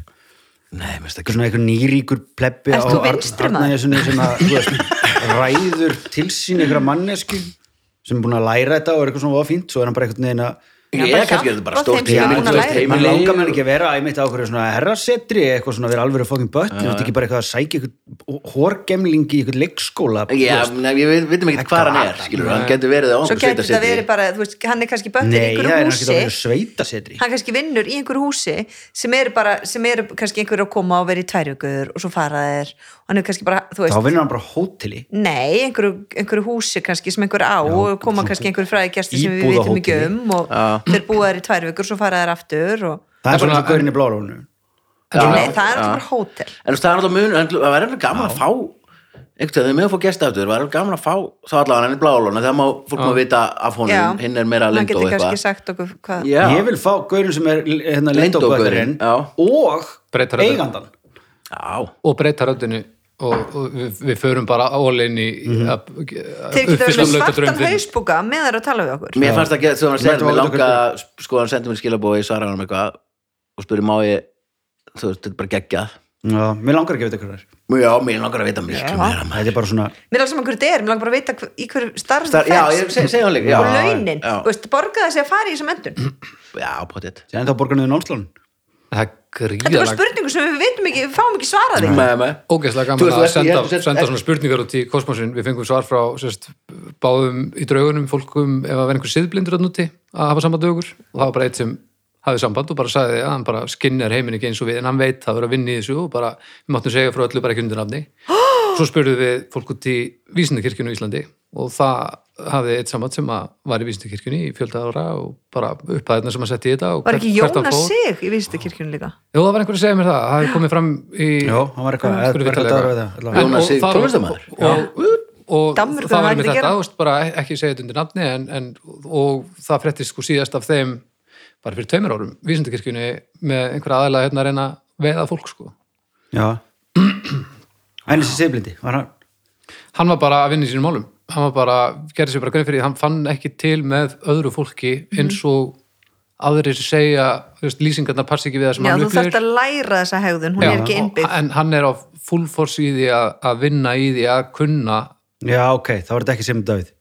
Nei, mér finnst eitthvað svona eitthvað nýríkur plebbi Ert þú vinstri maður? Arnægjasunni sem að þú veist, ræður til sín einhverja mannesku sem er búin að læra þetta og er eitthvað svona fínt svo er hann bara einhvern veginn að Já, Ég bara er kannski þetta bara er að stórt heimili. Man langar mér ekki að vera einmitt á okkur svona herrasetri eitthvað svona að vera alveg fókin bött Þú veist ekki bara eitthvað að sækja eitthvað hórgemling í eitthvað leikskóla þú Já, við veitum ekki hvað hann er, skilur, hann getur verið á svo einhver getur þetta sveitasetri. verið bara, þú veist, hann er kannski böttir í einhverju er að húsi. hann kannski vinnur í einhverju húsi sem eru bara, kannski einhverju að koma og vera í tværjögur og svo fara þeir og hann er kannski bara, þú Þá veist vinnur hann bara hóteli. Nei, einhverju, einhverju húsi kannski sem einhverju á og koma kannski einhverju fræðigjasti sem við vitum ekki íbúðahóteli. um og þeir búa þær í tvær vikur svo fara þær aftur og... Það er svona- og gaurin í blárónu Já, Nei, það er já. alltaf bara hótel. En þú veist, það er náttúrulega mun, en það væri alveg gaman að fá einhvern veginn, þegar með að fá gesta aftur, það væri alveg gaman að fá þá allavega hann er blálóna, þegar má fólk má vita af honum, Já. hinn er meira hann lind og getur kannski eitthvað sagt okkur hvað Já, Ég vil fá gaurin sem er hérna, Leyndógaurinn, leyndógaurinn já. og Breytar þetta. eigandan já, og breyta röddinu og, og við, við förum bara álein í Mhm. að Þeir geta verið svartan hausbúka með þeir að tala við okkur. Mér fannst það ekki, þú veist, Mættu mér á langa sko, hann sendi mér skilabói, svaraði hann eitthvað og spurði má ég þú veist, þetta er bara geggjað. Já, mér langar ekki að vita hvað það er. Já, mér langar að vita miklu Já. meira er bara svona Mér alveg saman hverju þetta er, mér langar bara að vita í hverju starf Star- það Já, felst. ég seg- segi hann líka já, og launin, já, þú veist, borga þessi að fara í þessum endun já, potið Sér þá borgarnuðu námslán það er Þetta er bara gríðalega spurningu sem við vitum ekki, við fáum ekki með. ógeðslega gaman að senda, að senda svona spurningar út í kosmosin við fengum svar frá sérst, báðum í draugunum fólkum ef að vera einhver siðblindur að núti að hafa samband við okkur. Og það var bara eitt sem hafði samband og bara sagði að hann bara skinnar heiminn ekki eins og við en hann veit það verður að vinna í þessu og bara við máttum segja frá öllu bara ekki undir nafni. Svo spurðum við fólk út í vísindakirkjunu í Íslandi og það hafði eitt samband sem að var í vísindakirkjunni í fjölda ára og bara upphæðina sem að setja í þetta og Var ekki Jónas sig í vísindakirkjunni líka? Jú, það var einhver að segja mér það, það hefði komið fram í Já, hann var eitthvað það, Jónas Sig, það- tónlistarmaður. og, það var með þetta, bara ekki segja þetta undir nafni en, en, og það fréttist sko síðast af þeim bara fyrir tveimur árum, vísindakirkjunni með einhverja aðalega hérna að reyna að veiða fólk sko. Já. Hann var bara að vinna í sínum málum hann var bara, gerði sér bara grein fyrir því hann fann ekki til með öðru fólki eins og aðrir segja þú veist, lýsingarnar passi ekki við það sem Já, hann þú þarft upplifir að læra þessa hegðun, hún Já, er ekki innbyggð. en hann er á full force í því að, að vinna í því að kunna. Já, ok, þá var þetta ekki sem Davíð.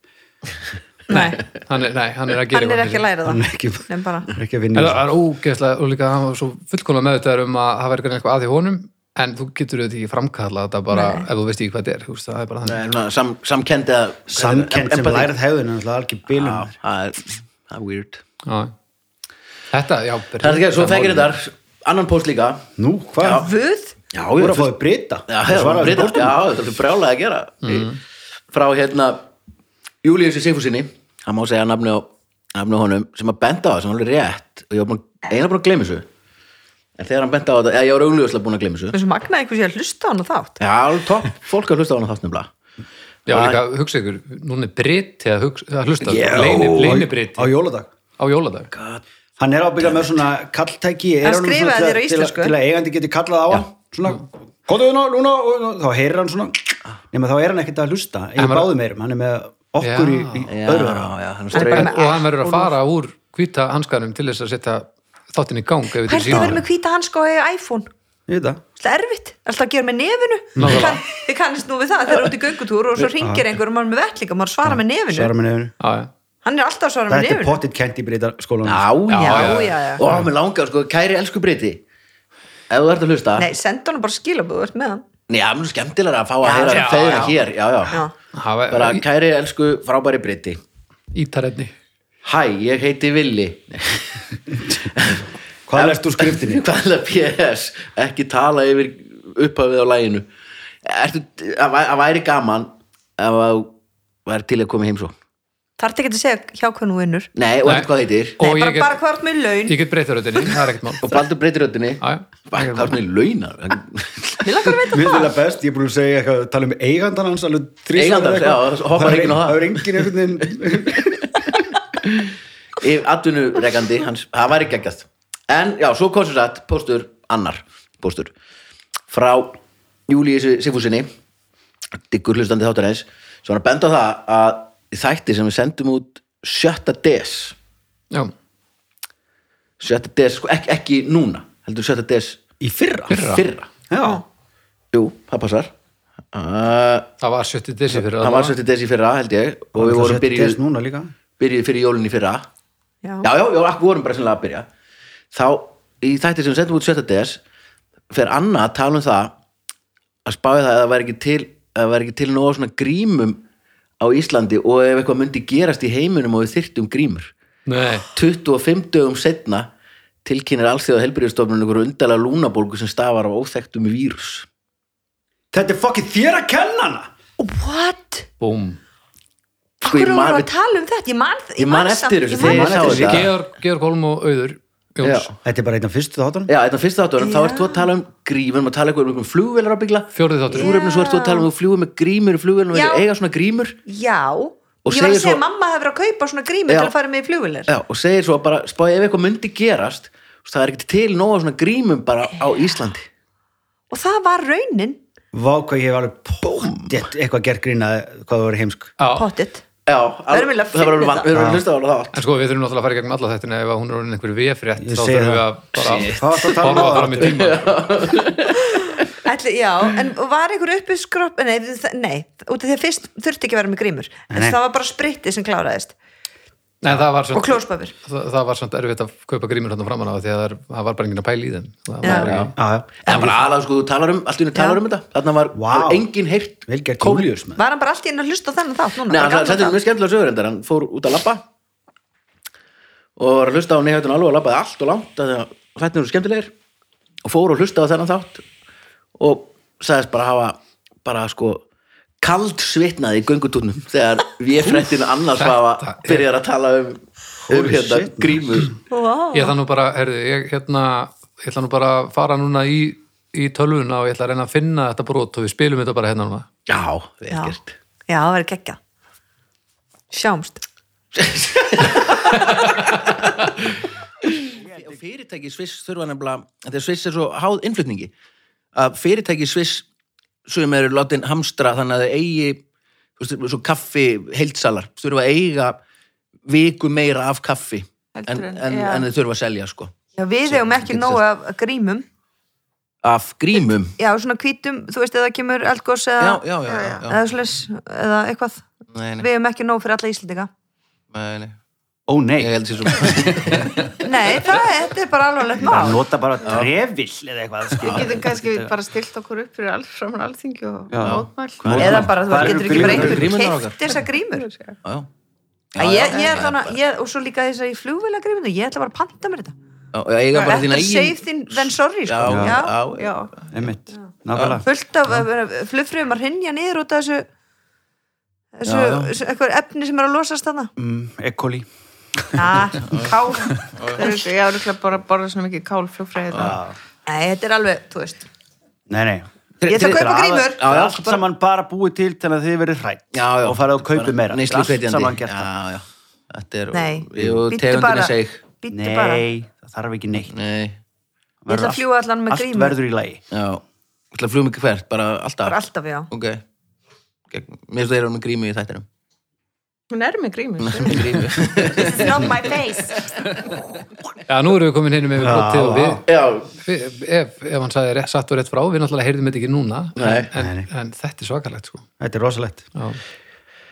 Nei, hann er, nei, hann er að gera hann er eitthvað ekki að fyrir læra Hann það er ekki, Nei, bara. hann er ekki að sig. vinna En í það er ógeðslega og líka hann var svo fullkomlega meðvitaður um að það verður eitthvað að því honum en þú getur auðvitað ekki framkalla þetta bara Nei. ef þú veist ekki hvað þetta er þú veist, það er bara Það þannig. Er svona sam, samkendi að Samkend sem lærið hegðun en það er ekki bilum Já, það er það er weird. Já. þetta, já Það er ekki, svo fengir þetta annan post líka. Nú, hvað? Vöð? Já, Þú ég voru að fáið breyta Já, já, breyta, já, þetta er brjálega að gera. Frá hérna Júliusi Sigfúsinni hann má segja nafni á, honum sem að benda á það sem var alveg rétt. Og ég en þegar hann benda á þetta, eða ég var augljóslega búin að gleyma þessu. Þessu magnaði einhversi að hlusta á hann og þátt. Já, topp, fólk að hlusta á hann þátt nefnilega. Já, líka, hugsa ykkur, núna er breytti að, hugsa, að hlusta, Já. leini, leini Á jóladag. Á jóladag. God. Hann er ábyggað með svona kalltæki er Hann skrifaði svona til þér á íslensku. Til að eigandi geti kallað á hann. Svona, komdu hérna, núna og þá heyrir hann svona Nefnir þá er hann ekkert að hlusta Ég báðum meirum, hann er með okkur í, í Já, já, hann og hann verður að fara úr hvíta hanskanum til þess að setja þáttin í gang þetta er er verið síma með hvíta hanska og eiga iPhone? Ég veit það. Það er erfitt, alltaf að gera með nefinu. Þið kann- Þið kannist nú við það, þeir eru út í göngutúr og svo ringir einhver og maður með vettlinga, maður svarar með nefinu. Svara með nefinu. Já, já. Hann er alltaf að svara með Þetta er nefinu. pottit kent í breyta skólanum. Já, Já, já, já, já. Ó, mér langar, sko, kæri elsku breyti ef þú ert að hlusta. Nei, senda hann bara skilabúð, þú ert með hann. Nei, það er skemmtilega að fá að Já, heyra já, þeirra já. hér. Já, já, Já. Bara kæri elsku frábæri breyti ítarenni Hæ, ég heiti Willi Hvað lest úr skriftinni? Hvað er það PS? Ekki tala yfir upphafið á læginu Ertu, að væ- að væri gaman ef að væri til að koma í heimsókn Þarf ekki að segja hjá hvernig þú vinnur Nei, og Nei. eftir hvað heitir Nei, ég bara, get- bara hvað ert með laun ég get breytta röddinni, það er ekkert mál og Baldur hvað er svona í launar? Mér langar að Mér það vil að best, ég er búin að segja eitthvað tala um eigandan hans eitthvað. já, hoppar Það enginn á það. Það er enginn einhvern veginn Atvinnurekandi, hans, það væri geggjast En já, svo kom sem sagt póstur annar póstur frá Júlíu Sigfúsinni diggur hlustandi þáttarins svo hann að benda á það að í þætti sem við sendum út sjötta des já, sjötta des, sko, ekki, ekki núna heldur sjötta des Í fyrra? Fyrra. fyrra. Já, Jú, það passar. Uh, það var 70 desi fyrir Það var sjötta des í fyrra held ég og við vorum byrjuð byrjuð, núna líka. byrjuð fyrir jólinn í fyrra. Já. já, já, já, akkur vorum bara sennilega að byrja þá, í þætti sem við setjum út 7. DS fer Anna að tala um það að spáði það að það væri ekki til að það væri ekki til nóg svona grímum á Íslandi og ef eitthvað myndi gerast í heiminum og við þyrftum grímur Nei, 25 dögum setna tilkynir allþjóða helbriðstofnun einhverju undalega lúnabólgu sem stafar af óþekktum vírus Þetta er fokkið þér að kenna hana What? búm Sko, Akkur ég voru man- að tala um þetta? Ég man, Ég man samt- eftir þessu ég þegar man ég sá þetta. Georg Holm og Auður Jóns, Já. Þetta er bara einn af fyrstu þáttunum. Já, þetta fyrsta þáttunum, þá ert þú að tala um grímur, maður tala eitthvað um flugvélar að byggla fjórið þáttur Súrefni, svo ert þú að tala um að þú fljúið með grímur í flugvélum og eiga svona grímur. Já, Og ég var að segja svo- að mamma hefur að kaupa svona grími Já. til að fara með í flugvilir Já, og segir svo bara, spáði ef eitthvað myndi gerast það er ekkert til nóga svona grímum bara á Íslandi. Og það var raunin. Vá hvað ég hef alveg póttið eitthvað gert grína hvað það voru heimsk. Pottit Já, það alveg finna van- við erum að hlusta á það en sko við þurfum náttúrulega að fara í gegnum alla þetta ef hún er orðin einhver VF-rétt Ég þá þurfum við að bara tala um í tíma Ætli, Já, en var einhver uppi skropp nei, út af því að fyrst þurfti ekki að vera með grímur. En það var bara spritti sem kláraðist Nei, það var og samt, klóspapir það, það var samt erfitt að kaupa grímur hann framan á því að það, er- það var bara enginn að pæla í þeim. Það Já. var En bara aðlega, sko, þú talar um, allt í henni talar um þetta. Þarna var, Vá. var engin heyrt Vel gert Kóli- Július maður. Var hann bara allt í einu að hlusta á þennan þátt núna? Settir þátt? mjög skemmtilega sögur Hann fór út að labba. Og var að hlusta á neyhættun alveg og labbaði allt og langt að þetta eru skemmtilegir. Og fór og hlusta á þennan þátt. Og sagðist bara hafa bara sko kald svitnaði í göngutúnum þegar við fréttin annars hafa byrjar að tala um, um hérna, grímur. Vá. ég ætla nú bara, herði, ég hérna ég ætla nú bara að fara núna í í tölvuna og ég ætla að reyna að finna þetta brot og við spilum þetta bara hérna núna. Já, vel Já, gert. Já, það verður geggja Sjáumst. Fyrirtæki í Sviss þurfa nefnilega þegar Sviss er svo háð innflutningi að fyrirtæki í Sviss sem eru látin hamstra þannig að þau eigi veist, svo kaffi heildsalar þurfa að eiga viku meira af kaffi en, Heldur en, en- en, já. þau þurfa að selja sko. Já, við hefum ekki nógu af grímum. Af grímum? Já, svona hvítum, þú veist, eða kemur eldgós eða, eða, slis, eða eitthvað. Nei, nei, Við hefum ekki nógu fyrir alla Íslendinga. Nei, nei. Ó nei, sér svo Nei, það er bara bara mál. Nota bara trefill eða eitthvað. Við getum kannski bara stilt okkur upp fyrir alls framan alþingi og mótmæl Eða bara, þú getur ekki bara grímurnar? einhver Grímurnar okkar? keift þessar grímur. Já, já. Já, ég, ég ætla hana, ég, og svo líka þess að í flugvila grímur ég ætla bara að panta mér þetta. Já, já, eiga bara þína Þetta eigin save þín then sorry sko. já, já, já, Já, Einmitt, nákvæmlega. Fullt af flugfröðum að hrinja niður út af þessu efni sem er að losast þarna. Mm, E. coli Já, kál? Ég er örugglega bara að borða svona mikið kálflugfræði þetta. Nei, þetta er alveg, þú veist. Nei, nei. Ég ætla að er kaupa grímur. Já, já, allt saman bara búið til til að þið verið hrætt já, já. og farið að kaupa meira. allt saman gert það. já, já. þetta er Nei, tegundinni bara. bara Ég Nei, það þarf ekki neitt. Nei, ætla að fljúga allan með Allt grímur. verður í lagi. Já. Ætla að fljóða mikið hvert, bara alltaf? Bara alltaf, já. Mér finnst það eru með grími í þættinum Hún er með Með grími. It's not my face. Já, nú erum við komin hérna með brotið og við, já, við ef, ef hann sagði satt og rétt frá, við náttúrulega heyrðum þetta ekki núna Nei. en, Nei, nei. en þetta er svakalegt sko. Þetta er rosalegt. Já.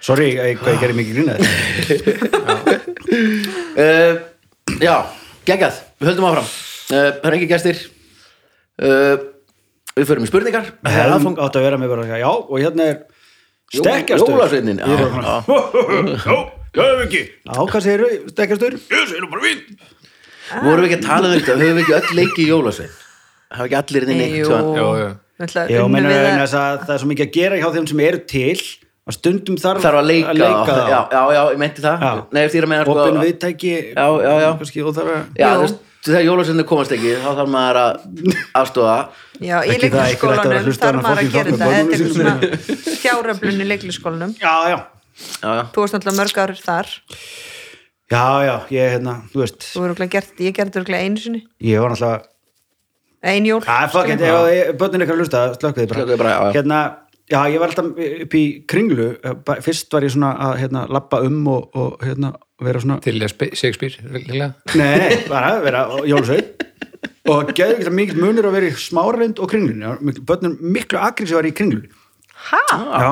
Sorry, ég, hvað ég gerir mikið grínað uh, já. Geggjað, við höldum áfram. Uh, það er ekki gestir. Uh, við förum í spurningar. Það er Helm aðfang- átt að vera með bara Já, og hérna er stekkjastur jólasveinninn, já, Ég er já. Já, já, hef ekki. Já, hvað segir stekkjastur? Ég segir bara fín vorum við ekki að tala um þetta? Höfum við ekki öll leiki í jólasvein hafa ekki allir inn í neitt Jú, Já, vegna það- að það er svo mikið að gera hjá þeim sem eru til að stundum þarf, þarf að leika, það já, já, já, ég meinti það. Að meina sko, viðtæki Já, já, já. Að já, Jú. þú veist, þegar jólasveinir komast ekki þá þarf maður að aðstofa Já, í leiklisskólanum þarf maður að gera þetta. er börnunum svona fjáröflun í leiklisskólanum Já, já, já, já, Þú varst náttúrulega mörg ár þar. Já, já, ég, hérna, þú veist. Þú verður gert, ég gerði þetta einu sinni. Ég var náttúrulega Ein jól. Æ, fuck it, ef börnin eitthvað að hlusta, slökkuði bara. Bara, já, já. Hérna, já, ég var alltaf upp í kringlu eh, Fyrst var ég svona að, hérna, lappa um og, og hérna, vera svona til að spe- Shakespeare líklega. Nei, bara vera jólusveit og geður ekki það mikil munur að vera í smáralind og kringlunni. Börnum miklu agri sem var í kringlu ha? Já,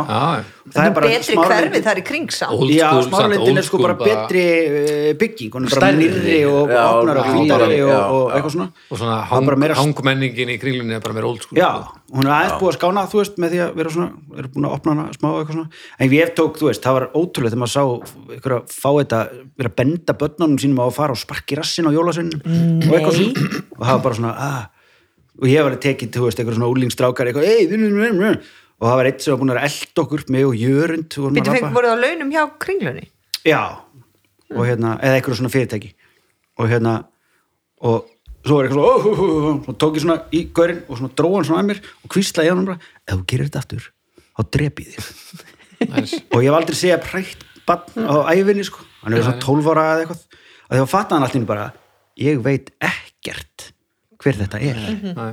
Já, það er bara betri Smáralind- hverfi þar í kring samt. Já, smáralindin er sko bara betri uh, bygging, hún er bara Stærri. nýrri og opnar og bara- og, eitthvað svona. Og svona hang, bara meira- hangmenningin í kringlunni er bara meira old school Já, sko. hún er aðeins búið að skána þú veist, með því að vera svona, er búin að opna hana smá og eitthvað svona, en ég tók, þú veist, það var ótrúlega þegar maður sá ykkur að fá þetta vera að benda börnunum sínum á að fara og sparki rassin á jólasveinin og eitthvað svona, og það var bara svona ah, og ég var að tekið, þú veist, eitthvað svona úlingstrákar, eitthvað, ei, og það var eitt sem var búin að elda okkur mig og jörund Býttu labba. voruð á launum hjá kringlunni? Já, og hérna, eða eitthvað svona fyrirtæki. Og hérna og svo var eitthvað svona, oh, oh, oh, oh, og tók ég svona í gaurinn og svona dróð hann svona að mér og kvíslaði hann bara, ef þú gerir þetta aftur þá drep ég þig. Nice. og ég hef aldrei segja prætt bann á æfinni sko, hann er svona 12 ára eða eitthvað. Og þegar fatta hann allir bara ég veit ekkert hver þetta er. Nei.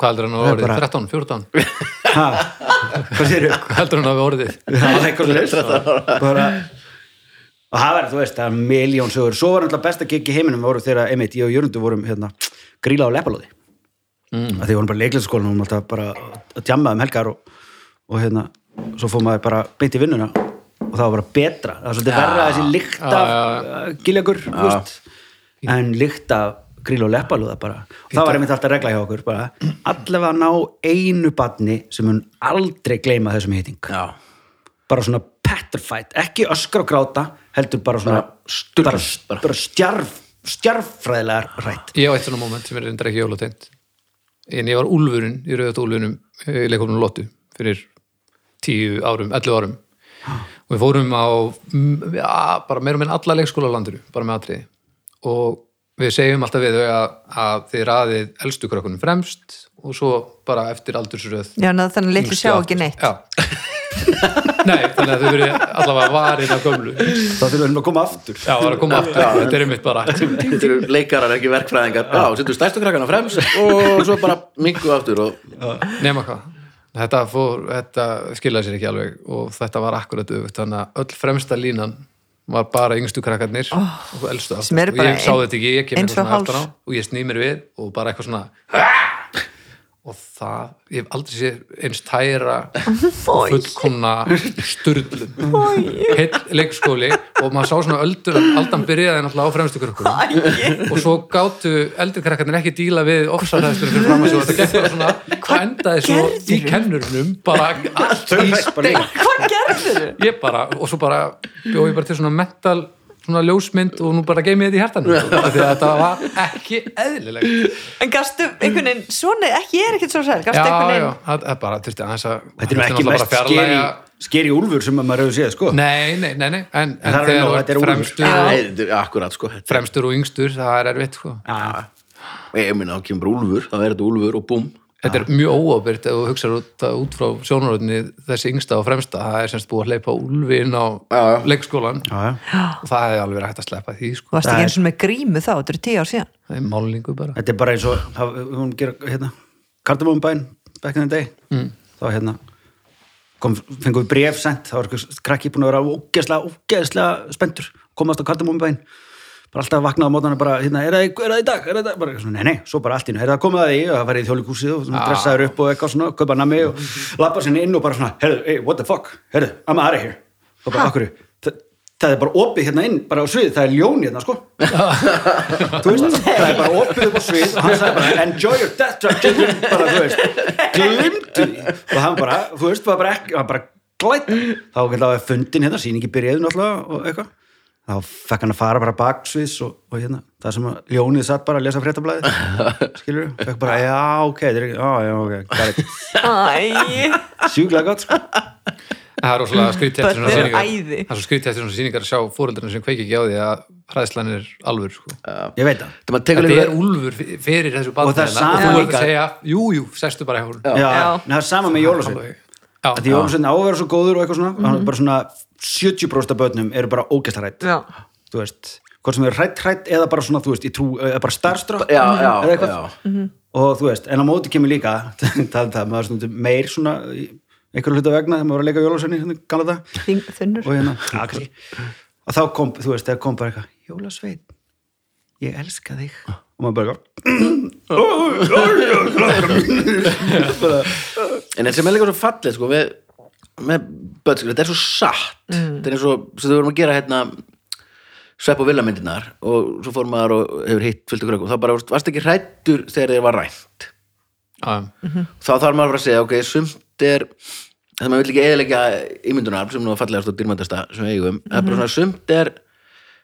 Hvað heldur hann að Það er orðið? bara- 13, 14? ha, hvað sér Hvað heldur hann að orðið? Já, eitthvað svoleiðis. bara og það var, þú veist, það er miljón sögur svo var náttúrulega besta gig í heiminum voru þegar, einmitt, ég og Jörgundur vorum hérna gríla á leppalóði mm. því vorum bara leiklæðskólan og vorum alltaf bara að djamma um helgar og, og hérna svo fór maður bara beint í vinnuna og það var bara betra, það var svolítið verra þessi lykt Já, af já, uh, giljagur, þú veist en lykt af gríla og leppalóða bara. Og það var einmitt alltaf regla hjá okkur bara, allavega ná einu badni sem mun aldrei gleyma þessum hitting. Já, bara svona petrified, ekki öskra og gráta heldur bara svona Bara bara, bara. stjarf stjarffræðilega rætt Ég á eitt svona moment sem er reyndar ekki jólatengt en ég var úlfurinn í rauðat úlfunum í leikofnum Lottu fyrir 10 árum, 11 árum. Og við fórum á ja, bara meira meina alla leikskóla á landinu bara með atriði. Og við segjum alltaf við þau að, að þið raðið elstu krökkunum fremst og svo bara eftir aldursröð Já, ná, þannig að litlu yngstu sjá ekki neitt. Já. Nei, þannig að þau verið allavega varin af gömlu. Þá þurfum við að koma aftur. Já, það var að koma aftur, þetta er einmitt bara þetta eru leikarar ekki verkfræðingar. Já, setur stærstu krakkana fremst og svo bara mingu aftur og nema hvað. Þetta, fór, þetta skilaði sér ekki alveg og þetta var akkurat öfugt þannig að öll fremsta línan var bara yngstu krakkarnir og elstu aftast og ég sá þetta ekki, ég kem eitthvað og svona aftan á og ég sný mér við og bara eitthvað svona og það, ég hef aldrei séð eins tæra og fullkomna sturlun heill leikskóli og maður sá svona öldur aldan byrjaði náttúrulega á fremstu krökkunum og svo gátu eldri krakkarnir ekki díla við ofsarhæðstur fyrir fram að svo þetta gekk bara svona, hvað endaði svo í kennurnum bara allt í stein Hvað gerður þau? ég bara, og svo bara bjóð ég bara til svona mental svona ljósmynd og nú bara geimi þetta í hjartanum af því að þetta var ekki eðlilegt. En gastu einhvern veginn, svona, ekki, ég er ekkert svo sæl. Gastu já, einhvern já, veginn það er bara þurfti aðeins að þetta er ekki mest skeri, skeri úlfur sem maður hefur séð sko. Nei, nei, nei, nei. En, en það þegar þú er fremstur og, sko fremstur og yngstur, það er erfitt sko. Já, Ég minna, þá kemur úlfur, þá er þetta úlfur og búm þetta er mjög óábyrgt ef þú hugsaður út, út frá sjónaröðinni þessi yngsta og fremsta, það er semst búið að hleypa úlfi inn á leikskólan og það hefði alveg hægt að sleppa því sko. Varst ekki eins og með grímu þá, þetta eru tíu ár síðan. Það er málningu bara. Þetta er bara eins og það- hún gera hérna kardamónbæn back in the day. Mm. þá hérna kom, fengum við bref sent, það var eitthvað krakki búin að vera ógeðslega, ógeðslega spenntur. Komast á kardamónbæn bara alltaf vaknað á mótana bara, hérna, er það, í- er það í dag, er það í dag? Bara, nei, nei, svo bara allt nú, er það komið að því? Og það farið í þjólikúsið og svona, dressaður upp og eitthvað svona, kaupa nami og lappa sinni inn og bara svona, herðu, hey, what the fuck? Herðu, I'm out of here. Og bara, okkur, það, það er bara opið hérna inn, bara á svið, það er ljón hérna, sko. Þú veist, það er bara opið upp á svið og hann sagði bara, enjoy your death trap bara, þú veist, glimtu og hann bara, þú veist, var bara bara glætt, þá þá fekk hann að fara bara baksviðs og, og hérna, það sem að ljónið satt bara að lesa fréttablaðið, skilur fekk bara, já, ok, þetta er ekki, já, já, ok got it. Æ, sjúklega gott, sko. Það er rosalega skrítið eftir svona æði. Það er svo skrítið eftir svona sýningar að sjá fóreldrarnir sem kveiki ekki á því að hræðslan er alvur sko. ég veit það. Það er úlfur fyrir þessu það er sama og þú líka- að segja, jú, jú, sestu bara hjá hún já, Já. en það er sama með jólasvein Já, að því jólasvein á að vera svo góður og eitthvað svona mm -hmm. bara svona 70% af börnum eru bara ógæstarætt já, þú veist, hvort sem eru hrætt hrætt eða bara svona, þú veist, ég trú, eða bara já, eða eitthvað. já. og þú veist, en á móti kemur líka það, það, maður stundum meir svona í einhverju hluta vegna þegar maður var að leika hérna, gala það, og hérna kannski. og þá kom, þú veist, þegar kom bara eitthvað jólasvein, ég elska þig. Og maður bara En þetta sem er líka svo fallið sko, við, með bötskri, þetta er svo satt þetta er eins og, svo þau vorum að gera hérna svepp og villamyndirnar og svo fór maður og hefur hitt fullt ykkur og þá bara, varst ekki hrættur þegar þið var rænt Já, þá þarf maður bara að segja, ok, sumt er það maður vil ekki eðilegja ímyndunar sem nú að fallegast og dýrmæntasta sem við eigum það er bara svona, sumt er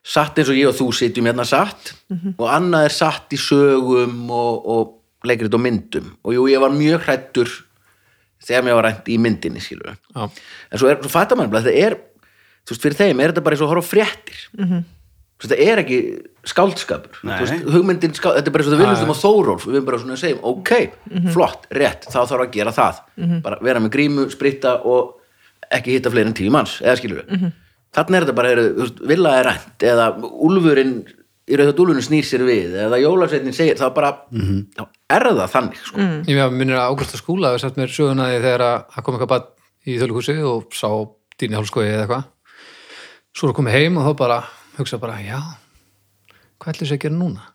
satt eins og ég og þú sitjum hérna satt og annað er satt í sögum og, og leikrit og myndum. Og jú, ég var mjög hrættur þegar mér var rænt í myndinni, skilur já, en svo, er, svo fattar maður þetta er þú veist, fyrir þeim er þetta bara eins og á fréttir. Mm þetta er ekki skáldskapur. Veist, hugmyndin, ská, þetta er bara eins og það viljum um á Þórólf við erum bara svona að segja, ok, flott, rétt þá þarf að gera það, bara vera með grímu spritta og ekki hitta fleiri en tíu manns, eða skilur við þannig er þetta bara, veist, villa er rænt eða úlfurinn í rauða dúlunum snýr sér við, eða jólasveitin segir þá bara, þá er það þannig sko. Ég með minnir að Ágústa skúla hefur sagt mér söguna því þegar að kom eitthvað bann í þjóðlíkhúsi og sá dýni hálskói eða eitthvað svo er að koma heim og þá bara hugsa bara, já hvað ætlir sér að gera núna?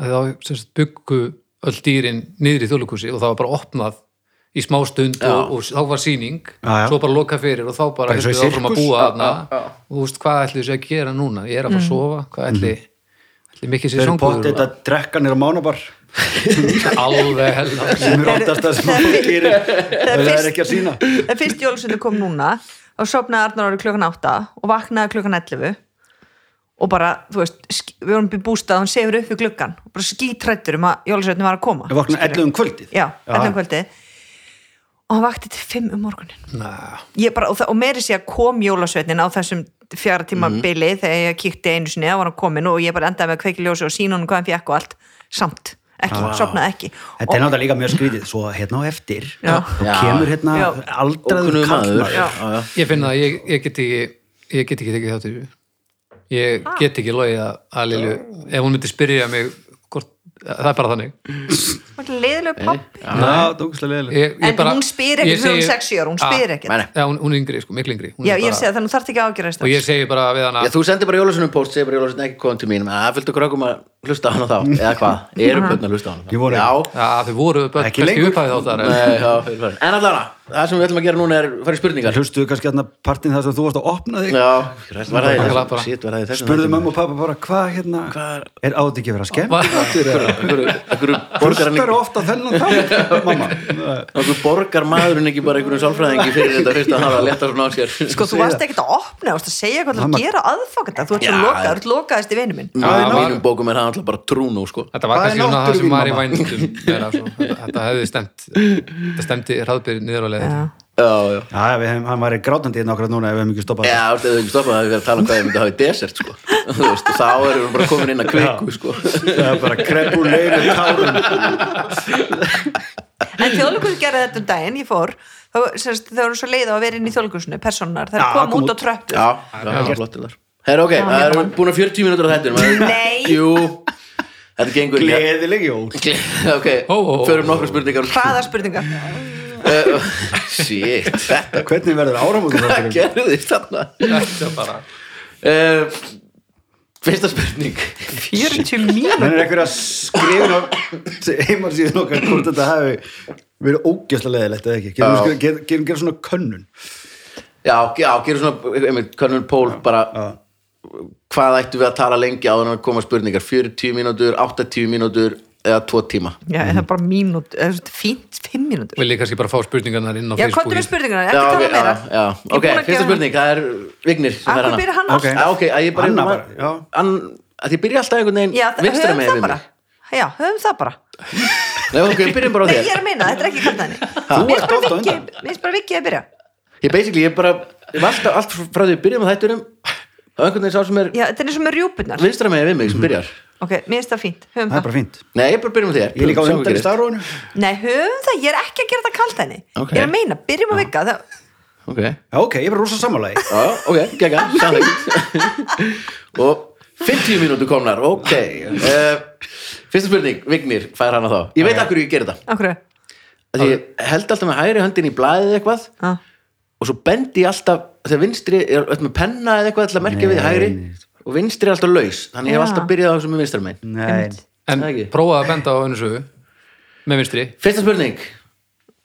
Að þá byggu öll dýrin niður í þjóðlíkhúsi og það var bara opnað í smá stund og, og þá var sýning. Já, já. svo bara loka fyrir og þá bara í haldið áfram að búa Já, þarna. og þú veist, hvað ætlir sér að gera núna? Ég er að fara að sofa, hvað ætli ætli mikið Þau sér eru bótt sjónbúður þetta drekka nýra mánabar. Alveg hella sem er oftast það sem maður gerir. það er ekki að sína þegar fyrst jólusunni kom núna og sopnaði Arnar árið klukkan 8 og vaknaði klukkan 11 og bara, þú veist, við vorum býð bústað og hann sefur upp við gluggan og bara skítrættur um að jólusveitni var að koma og hann vakti til 5 um morgunin bara, og, það, og meiri sé að kom jólasveitnin á þessum fjara tíma Mhm. bili þegar ég kíkti einu sinni, þá var hann komin og ég bara endaði með að kveiki ljósi og sína hann hvað hann fekk og allt. Samt, ekki, sopnaði ekki. Þetta er náttúrulega líka mjög skrítið. Svo hérna á eftir Já. og kemur hérna Já. aldraður kallmaður já, já. Ég finn að ég, ég get ekki ég get ekki tekið þáttur ég get ekki logið að, Lilju ef hún myndi spyrja mig það er bara þannig. Leðilega papp Já, dókuslega leðileg ég, ég en hún spyr ég ekkert, hún er segi- 6 ára, hún Ah, spyr ekkert. Nei, nei. Já, hún, hún er yngri, sko, miklu yngri. Já, ég bara- segi það, þannig þarf ekki að ágjöra og ég segi bara við hana Já, þú sendir bara jólasunum post, segir bara jólasunum ekki komið til mín, að það fylgdu krökkum að hlusta á hana þá, eða hvað, eru bönn að hlusta á hana Ég Já, þau voru börn Ekki lengur. en en allavega, það sem við ætlum að gera núna er fara í spurningar. Hlustuðu kannski hérna partin þar sem þú varst að opna þig? Já, það það Spurðu mamma og pappa bara hvað hérna Hvað- er átt ekki að vera skemmt hann Hlustar ekki ofta þennan þá mamma. Borgar maðurinn ekki bara einhverjum sálfræðingi fyrir þetta fyrst að hafa að leta svona á sér. Sko, þú varst ekkert að opna, þú varst að segja hvað þú Mamma- að gera aðfangata, þú ert lokaðist í vinnu minn. Mínum bókum er það alltaf bara trúnú sko. Þetta var er kannski það þetta, þetta þetta leið Já. Já, já Já, við hefum, hann væri grátandi hérna okkur núna ef við hefum ekki stoppað. Já, þú hefði ekki stoppað að við erum að tala um hvað ég myndi hafa í desert sko. Þú veist, og þá erum við bara komin inn að kviku sko. Það er bara krepulegur tárum. En þjóðleikur gerði þetta um daginn, ég fór. Þá, sérst, þau eru svo leið á að vera inn í þjóðleikusinu personar, þær Já, kom kom út á tröppu Já, það var flott til þar. Herra, ok, það eru búin að 40 mínútur á þettinum Nei. Jú, þetta gengur Gleðileg jól. Ok, förum nokkru spurningar. Hraða spurningar Uh, Shit, þetta Hvernig verður áramóti Hvað gerðist þarna? Þetta bara. Uh, Fyrsta spurning. 40 mínútur. Menn er einhver að skrifa heimar síðan okkar hvort þetta hafi verið ógæslega leðilegt eða ekki. Gerum Já. ger- gerum gerum svona könnun? Já, já, gerum svona einmitt, Könnun Pól bara Já. Hvað ættum við að tala lengi á þannig að koma spurningar? 40 mínútur, 80 mínútur eða 2 tíma. Já, það er bara mínút, það er fínt 5 mínútur. Vil ég kannski bara fá spurningarnar inn á já, Facebook komdu með spurningarna, Já, ekki tala já, meira? já, er ok, fyrsta spurning, það er Vignir sem er Akkur hana. byrjar hann Ok. alltaf? Já, ok, að ég bara Anna hérna- bara, já. Að ég byrja alltaf einhvern veginn Já, það- vinstra það við bara. Mig Já, höfum það bara. Nei, ok, byrjum bara á Nei, þér. ég er að meina, þetta er ekki Þú Mér er bara á vikið, mér er bara vikið að byrja. Ég basically, ég bara Ég var alltaf allt frá því að byrjum á þættunum og einhvern veginn sá sem er Já, þetta er eins og með rjúpunar vinstra megin við mig sem byrjar Ok, mér finnst það fínt, höfum Það er það. bara fínt. Nei, ég bara byrjum á þér. Ég er líka á Sjáum hvað undan í gerist. stafróinu Nei, höfum það, ég er ekki að gera þetta kallt henni Ok. Ég er að meina, byrjum að vika það, Ok, Já, ok, ég er bara rosa sammálaði já, ok, gegga, sannleikt Og 50 mínútur komnar, ok. Uh, Fyrsta spurning, Vignir, fær hana þá? Ég veit akkur ég gerir þetta Akkur Því ég held alltaf með hægri höndin í blaðið eitthvað Já, og svo bendi ég alltaf þegar vinstri er öll með penna eða eitthvað til að merkja við Nei, hægri. nei. Og vinstri er alltaf laus þannig ég hef alltaf byrjað á þessum með vinstra megin. Nei, En Það ekki. prófaði að benda á önnu sögu með vinstri, Fyrsta spurning,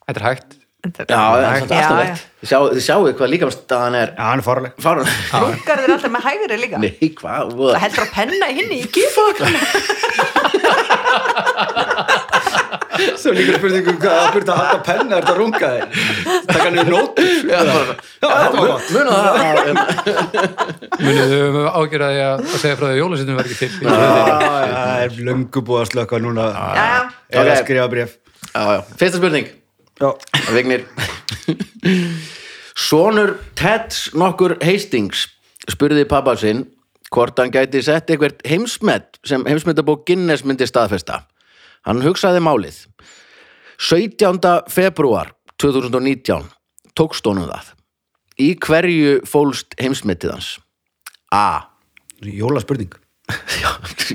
þetta er hægt. Þetta er- Já, það er samt alltaf velt Þið sjáu, þið sjáu hvað líkamstaðan er. Já, hann er farleg Fárun Brúkar þeir alltaf með hægri líka. Nei, hvað? Það heldur að penna í hinni í kýfa Svo líka spurningum hvað það byrja að halda penna er þetta runga þig Takka niður nótur. Já, þetta var gott. Muna það. Munið þau ágjörði að, að segja frá því að jólasittum verði ekki til Það er löngu búið að slökka núna. Er að Ok. skrifa bref Já, já, fyrsta spurning. Já, Vignir. Sonur Teds nokkur Hastings spurði pappa sinn hvort hann gæti sett eitthvert heimsmet sem heimsmetabók Guinness myndi staðfesta. Hann hugsaði málið. 17. februar 2019 tókst honum það. Í hverju fólst heimsmetið hans? A. jólaspurning Já, ok,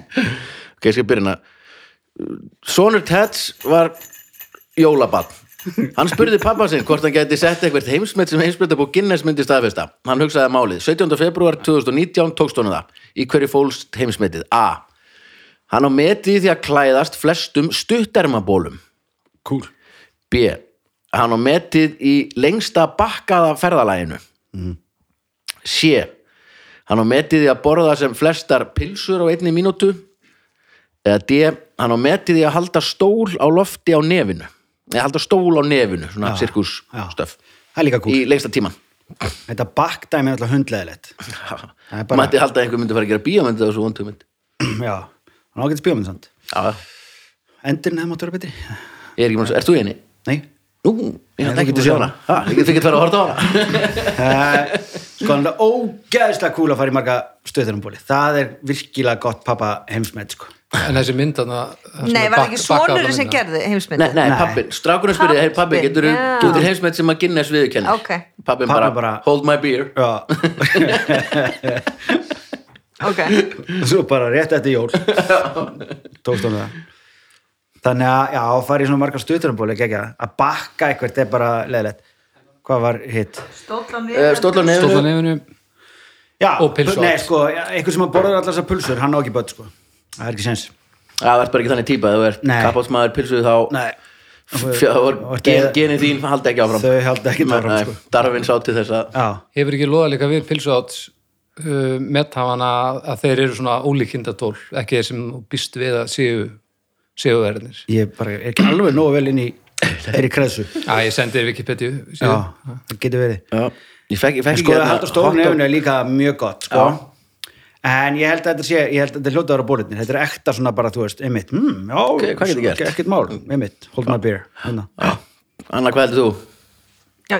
ég skal byrja hérna Sonur Teds var jólabann Hann spurði pappa sinn hvort hann gæti sett eitthvað heimsmet sem heimsmetabók Guinness myndi staðfesta Hann hugsaði málið 17. februar 2019 tókst honum það Í hverju fólst heimsmetið? A. Hann á metið því að klæðast flestum stuttermabólum Cool B. Hann á metið í lengsta bakkaða ferðalæginu C. Hann á metið í að borða sem flestar pilsur á einni mínútu. Eða D. Hann á metið í að halda stól á lofti á nefinu. Eða halda stól á nefinu, svona Já, sirkus já. stöf Það er líka cool í lengsta tíman Þetta backdæmi er alltaf hundleðilegt bara- Mætti halda að einhver myndi fara að gera bíómyndi á þessu vondumynd Já, hann ágætt spjóminn samt. Já, Endurinn hefði mátt vera betri. Ég er ekki mann, ert þú eini? Nei. Nú, ég hætti ekki getur að sjá hana. Ha, Ég get ekki að að horta á hana. Eh, Sko hann er ógeðslega cool að fara í marga stöðurumbóli Það er virkilega gott pappa heimsmet sko. En þessi mynd þarna Nei, var ekki sonurinn sem gerði heimsmyndi Nei, nei, Nei. pappin, strákurinn spyrir, hei pappi, getur þú til heimsmet sem að Guinness viðurkennir? Ok. Pappin Pabbinn bara, bara- hold my beer. Já, Ok, svo bara rétt eftir jól. Tókst hann það. Þannig að, já, að fara í svona marga stöðurumbóli ekki að bakka eitthvað er bara leðilegt Hvað var hitt? Eh, stóla nefnu nefinu. Já, Og pylsu Nei, sko, einhver sem að borða allar þessar pulsur, hann á ekki börn, sko. Það er ekki sens Það ert bara ekki þannig típa, þú ert Nei. kappátsmaður pilsuð þá Nei, þetta- genið þín haldi ekki áfram. Þau halda ekki áfram, sko. Darwin sá til þess að Já, hefur ekki loða líka við pilsu átt uh, methafana að þeir eru svona ólíkindatól ekki þeir sem býst við að séu séu verðinir ég bara er ekki alveg nógu vel inn í þeirri kreðsu Já, ég sendi þér Wikipedia Já, síðu. það getur verið Já, ég fekk, ég fekk Sko, að hérna hot dog- nefnu er líka mjög gott, sko Já. En ég held að þetta sé, ég held að þetta er hljótaður á bóliðni Þetta er ekta svona bara, þú veist, einmitt hmm, Já, Ok, hvað getur gert? Ekkert mál, einmitt, hold my beer hérna. Anna, hvað heldur þú? já,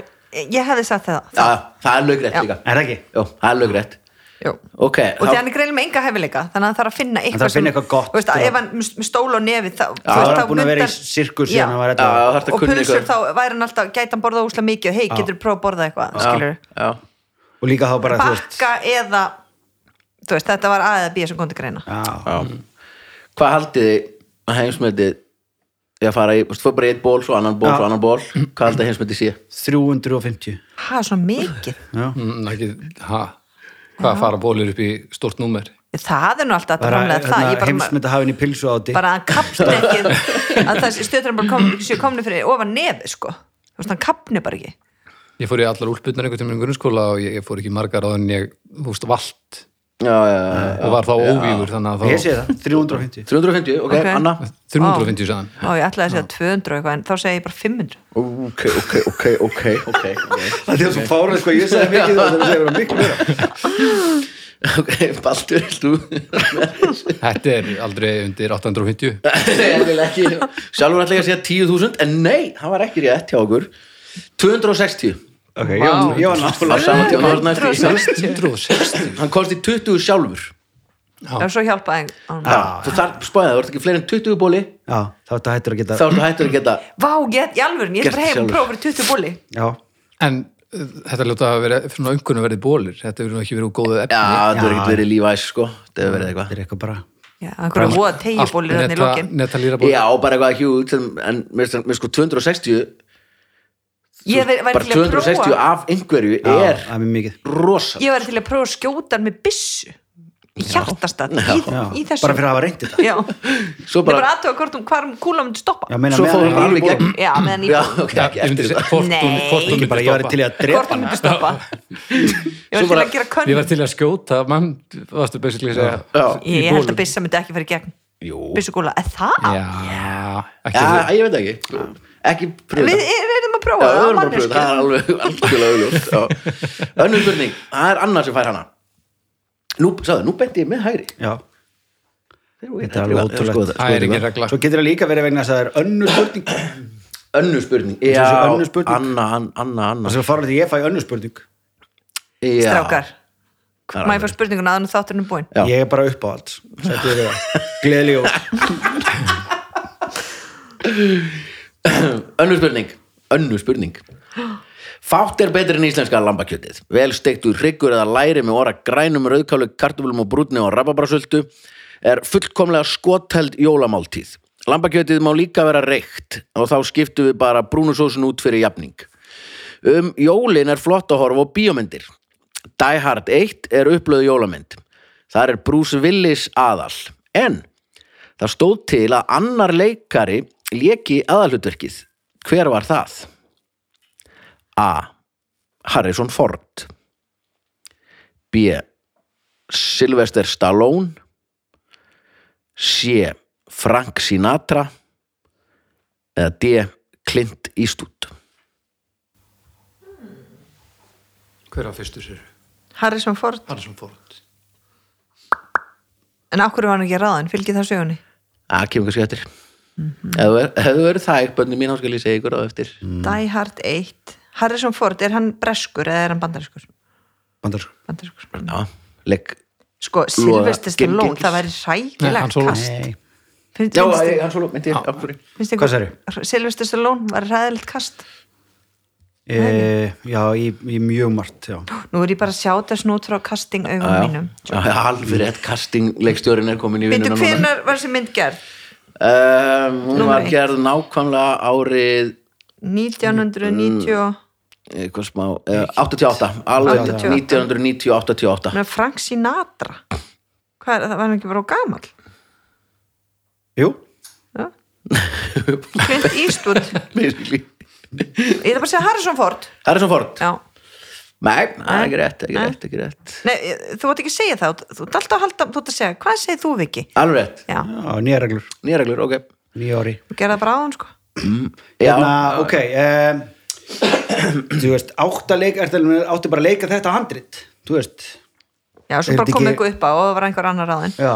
ég hefði sagt það Já, það er lögrætt Já. líka Er það ekki? Jó, það er lögrætt Jú. Ok, og því hann er greinlega með enga hefileika þannig að hann þarf að finna þarf eitthvað að finna eitthvað gott, þú veist, að ef hann með með stól og nefi þá, þú Já, veist, hann er búin að vera í sirkus að og pulsur þá væri hann alltaf gæti hann borðað úslega mikið hei, getur prófað að borða eitthvað Og líka þá bara, þú bakka eða þú veist, þetta var A eða B sem kom til greina. Hvað haldið þið að heimsmetið ég að fara í, þú fór bara eitt ból svo annan ból, svo annan ból. Hvað haldið að heimsmetið sé? 350 ha, svona mikið hvað fara bólir upp í stórt númer? Það er nú alltaf að bara framlega það ég bara, heimsmynda hafinn í pilsu áti bara að hann kapni ekki að það stöður bara kom, séu komni fyrir ofan nefi sko, þú veist, hann kapni bara ekki. Ég fór í allar úlputnar einhvern tímann í grunnskóla og ég, ég fór ekki margar á en ég, þú veist, vald Já, já, já, og var þá óvígur Ég sé það, 350 350, ok, Ok. Anna? 350 sagðan Ó, ég ætlaði að segja 200 eitthvað en þá segi ég bara 500 Ok, ok, ok, ok, ok, ok. Það er svo fárið, sko, ég segi mikið það það bara miklu meira. Ok, Baldur, þú? Þetta er aldrei undir 850 Ég vil ekki. Sjálfur ætla ég að segja 10.000 En nei, hann var ekki rétt hjá okkur. 260 Ok, ég var- ég var Á náttúrulega sama tíma. Var hann næst í 160 Hann komst í 20 sjálfur. Og svo hjálpaði hann. Þú þar spáðið, þú ert ekki fleiri en 20 bóli Já, þá er þetta hættur að geta Þá ertu hættur að geta Vá, get, í alvörun, ég er bara heim og sjálfur. prófa fyrir 20 bóli Já, en uh, þetta ljóta að vera svona umkunnu verið bólir þetta nú ekki verið úr góðu efni. Já, er Já. ekkert verið lífæs, sko. Það hefur verið eitthvað. Þetta er eitthvað bara Já, einhverja voða tegjubólir neta líra bólir Já, bara eitthvað hjút En mér sko 260 Ég væri Bara til að 260 prófa. af einhverju er það er mjög mikið. rosa Ég væri til að prófa að skjóta hann með byssu í þessu. Bara fyrir að hafa reynt þetta. Já, Svo bara, aðtöga hvort um hvar kúla myndi stoppa. Já, meina, svo ég hún var alveg gegn. Já, meðan Já, ég ekki ég það ég var til að drepa ég var til að gera Ég könn var til að skjóta mann, varstu basically að segja Já. í ég held að byssa myndi ekki fyrir gegn. Jú, byssukúla, er það? Já, ekki já, það ég veit ekki Ekki pröfa við, það. við erum að prófa það það, það er alveg auðljóst já. Önnur spurning, það er annað sem fær hana Nú, sagði, nú benti ég með hægri Já, Þetta er alveg ótrúlegt. Það er ekki regla svo getur það líka verið vegna þess að það er önnur spurning Önnur spurning, já, önnur spurning. Anna, Anna, Anna, Anna. og svo fara því ég fæ önnur spurning Já. strákar, Það er má ég alveg- fá spurninguna að þátturinn er búinn Já. ég er bara upp á allt það. gleðileg jól Önnur spurning. Önnur spurning. Fátt er betri en íslenska lambakjötið. Vel steiktur hryggur eða læri með orra grænum rauðkálu, kartuflum og brúnni og rababrasöldu er fullkomlega skotheld jólamáltíð. Lambakjötið má líka vera reykt og þá skiptum við bara brúnusósun út fyrir jafning. Um jólin er flott að horfa á bíómyndir. Die Hard 1 er upplöðu jólamynd. Þar er Bruce Willis aðal. En það stóð til að annar leikari léki aðalhutverkið. Hver var það? A. Harrison Ford B. Sylvester Stallone C. Frank Sinatra eða D. Clint Eastwood Hver á fyrstu sér? Harrison Ford, Harrison Ford en okkur var hann ekki ráðan fylgir það sögunni Það kemur kannski eftir Ef þú verður það bönni mín þá skal ég segja ykkur á eftir Die Hard 1 Harrison Ford, er hann breskur eða er hann bandariskur? Bandar. bandariskur. Já, legg sko, Sylvester Geng- Stallone, það væri rækilegt kast Nei. finnst Já, hann svo myndi ég af hverju. finnst Hvað ykkur Sylvester Stallone var ræðilegt kast E, já, í, í mjög margt já. nú er ég bara að sjá þess nút frá casting augum mínum alveg rétt casting leikstjórin er komin í vinnuna núna hvenar var þessi mynd gerð? Um, Hún Númer var gerð nákvæmlega árið 1990 og eitthvað smá, eh, 88 alveg 88. 1990 88 með Frank Sinatra. Hvað er það, var hann ekki bara á gamal jú, Já. Clint Eastwood. Basically. Ég er bara að segja Harrison Ford. Harrison Ford. Já Nei, það er Nei. rétt, ekki rétt. Nei, þú ert ekki að segja það, þú ert alltaf að halda, þú ert að segja, hvað segir þú Viki? Alveg rétt, Já, já, nýja reglur. Nýja reglur, ok. Nýja ári þú gerði það bara áðan sko. Já, hérna, ok um, þú veist, áttaleik átti bara að leika þetta handrit? Þú veist, Já, svo Er bara þetta kom ekki- eitthvað upp á og það var einhver annar ráðin já.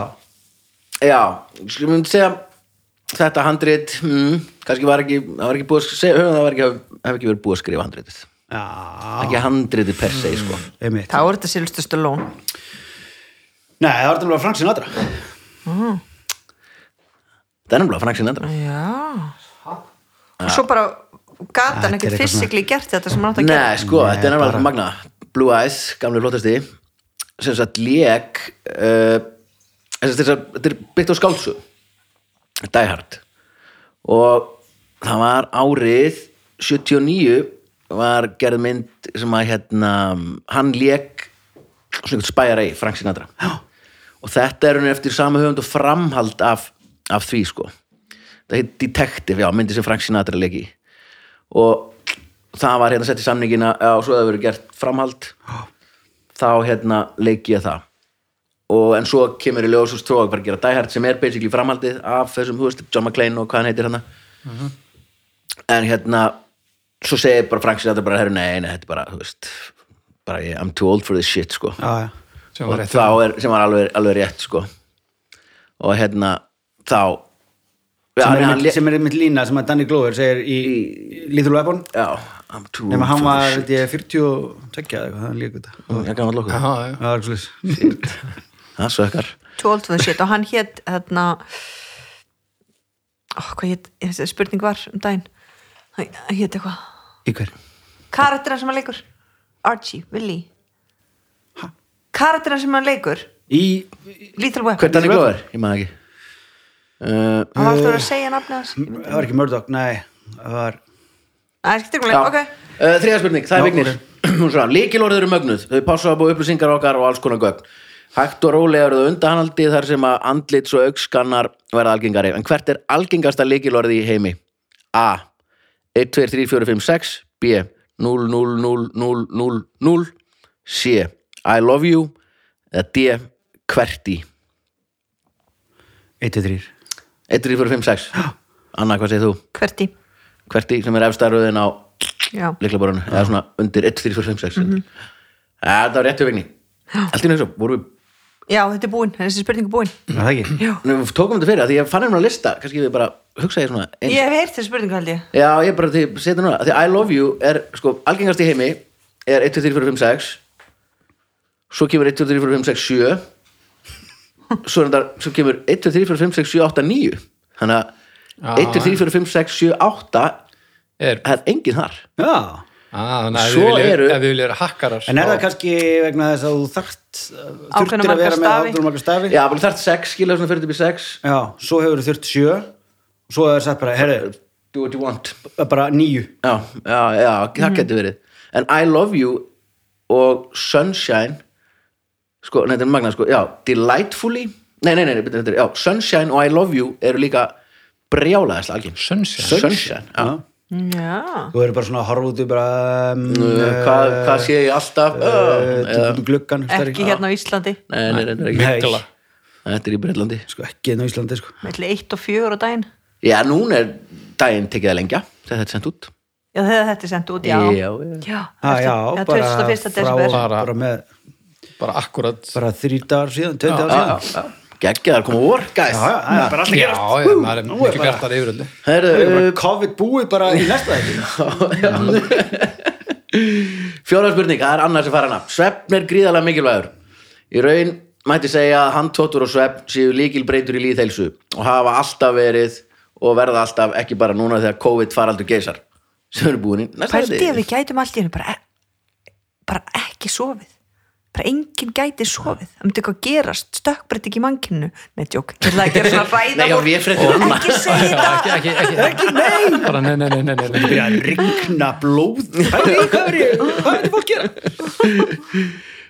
Já, skulum við segja þetta handrit mm, kannski var ekki, það var ekki búið að segja, höfum það var ekki, hef ekki verið búið að skrifa handritið ekki handritið per se, sko. Einmitt. Þá er þetta Sylvester Stallone nei, það var þetta bara Frank Sinatra. Það er nefnilega Frank Sinatra. Já. Og svo bara gata hann er ekkert fysikli gert þetta sem hann átt að gera. Nei, sko, Nei, þetta er bara- magna Blue Eyes, gamli flóttasti sem sagt lék uh, þetta er byggt á skáltsu Die Hard. Og það var árið 79 var gerð mynd sem að hérna hann lék svona einhvern spæjar ei, Frank Sinatra. Já. og þetta er hann eftir sama höfund og framhald af, af því sko. Það heit Detective, já, myndi sem Frank Sinatra leki og það var hérna sett í samningina og svo það verið gert framhald. Þá hérna leiki ég það. Og en svo kemur í ljós og svo að bara gera Die Hard sem er basically framhaldið af þessum, þú veist, John McClane og hvað hann heitir hann en hérna svo segir bara Frank Sinatra bara, herru, nei, nei, þetta er bara, þú veist bara, ég- I'm too old for this shit, sko. Já, já. Sem og var rétt. þá er, sem var alveg, alveg rétt, sko. Og hérna þá sem, er sem er einmitt lína sem að Danny Glover segir í, í Lethal Weapon. Já, I'm too nema old hann for var, this 42 eða eitthvað, hann líka þetta. Ég gaf hann lokku, Já, já. það var svolítið það sökkar. Too old for the shit. Og hann hétt hérna oh, hvað hétt, spurning var um daginn hétt eitthvað. Í hver? karakterinn sem hann leikur. Archie, Willy. Karakterinn sem hann leikur. Í, Lethal Weapon. Hvert hann er glóður? Ég maður ekki. Uh, hann var alltaf að segja nafnið það var ekki Murdoch, nei það var, það skiptir ekki máli, ok. Uh, Þriða spurning, það er vignir. Líkilorðið eru mögnuð, þau pása upp á upplýsingar okkar og alls konar gögn. Hægt og rólega eru það undahanaldi þar sem að andlits og augskannar verða algengari. En hvert er algengasta leikilorði í heimi? A. 1, 2, 3, 4, 5, 6 B. 0, 0, 0, 0, 0, 0 C. I love you eða D. Hverti 1, 2, 3 1, 3, 4, 5, 6 Anna, hvað segir þú? Hvert í? Hverti sem er efstaröðin á Já, leiklaborinu eða svona undir 1, 3, 4, 5, 6 mm Það var réttu vegni Allt í nöðsum, vorum við já þetta er búin, þessi spurning er búin Er það ekki? Já, Nei, við tókum þetta fyrir að því ég fann hérna að lista kannski við bara hugsaði svona eins. Ég hef heyrt þessi spurning held ég. Já, ég bara til setja núna því I love you er sko algengast í heimi er 1, 2, 3, 4, 5, 6 svo kemur 1, 2, 3, 4, 5, 6, 7 svo, er þetta, svo kemur 1, 2, 3, 4, 5, 6, 7, 8, 9 þannig að 1, 2, 3, 4, 5, 6, 7, 8 er, það er engin þar. Já að, þannig að Svo við viljum- vera hakkarar En er það kannski vegna þess að þú Ákveðna þurftir að vera með stafi. ákveðna marga stafi? Já, bara þarft 6, skilja svona fyrir upp í 6 Já, svo hefur þú þurft 7 og svo er sagt bara, herri, do what you want. bara 9 Já, já, já, það getur verið. En I love you og Sunshine sko, nei, þetta er magna, sko, já, Delightfully Nei, nei, nei, nei þetta er, já, Sunshine og I love you eru líka brjálaðast algjörn Sunshine. Sunshine, já Já, Þú eru bara svona að horfa út í bara um, Uh, hvað, hvað sé ég alltaf? uh, uh, gluggan stærri. ekki hérna á Íslandi. Nei, nei, nei, nei, Nei. ekki Þetta er í Breitlandi Sko ekki hérna á Íslandi sko. Melli eitt og fjögur á daginn. Já, núna er daginn tekið að lengja þegar þetta er sendt út. Já, þegar þetta er sendt út, já. Já, já. Já, ah, Já, bara 21. frá Bara- með bara akkurat. bara þrý dagar síðan, tveit dagar Já, síðan. já, já. Geggjaðar koma vor, guys. Já, já, það er bara alltaf já, já, maður er miklu bjartar yfir öllu. Herðu, Það er bara uh, COVID búið bara í næsta þetta Fjóra spurning, það er annars sem fara hana. Svefn er gríðalega mikilvægur. Í raun mætti segja að handtóttur og svefn séu líkilbreytur í líðheilsu og hafa alltaf verið og verða alltaf ekki bara núna þegar COVID faraldur geisar sem eru búin í næsta Pældi þætti. ef við gætum allt í henni bara, e- bara ekki sofið bara enginn gæti sofið. Það myndi eitthvað gerast, stökkbreytt ekki í mannkinu nei, tjók, ég ætla að gera svona ræða um ekki segja þetta ekki, ekki, ekki, ekki, nei. Bara nei, nei, nei, nei, nei, nei. byrja að rigna blóð. Hvað er er er þetta fólk gera?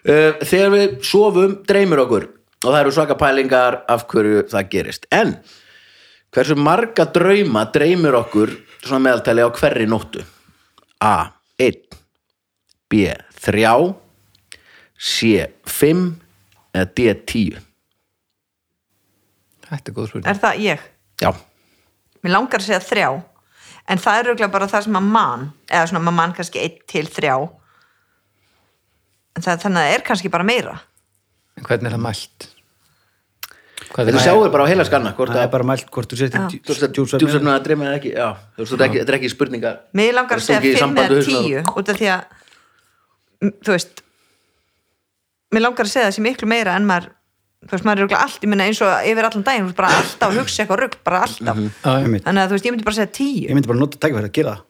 Uh, Þegar við sofum dreymir okkur. Og það eru svaka pælingar af hverju það gerist. En hversu marga drauma dreymir okkur svona meðaltali á hverri nóttu? A. 1 B. 3 C. 5 eða D. 10 þetta er góð spurning. Er það ég? Já, Mér langar að segja þrjá en það er auðvitað bara það sem að mann eða svona maður mann kannski einn til þrjá. En það, þannig að það er kannski bara meira. En hvernig er það mælt? Hvað þetta sjáum við bara á heila skanna hvort Það er bara mælt hvort þú þú veist að dreyma eða ekki? Já, þú veist, þetta er ekki, er spurningar. Mér langar að segja stungið í 5 samband eða við hausinn á 10 út af því að þú veist mér langar að segja það sé miklu meira en maður þú veist, maður er örugglega allt, ég minna eins og yfir allan daginn þú veist, bara alltaf hugsa eitthvað rugg, bara alltaf. Já, já. Einmitt. þannig að þú veist, ég myndi bara segja Ég 10 myndi bara nota tækifæri að gera það.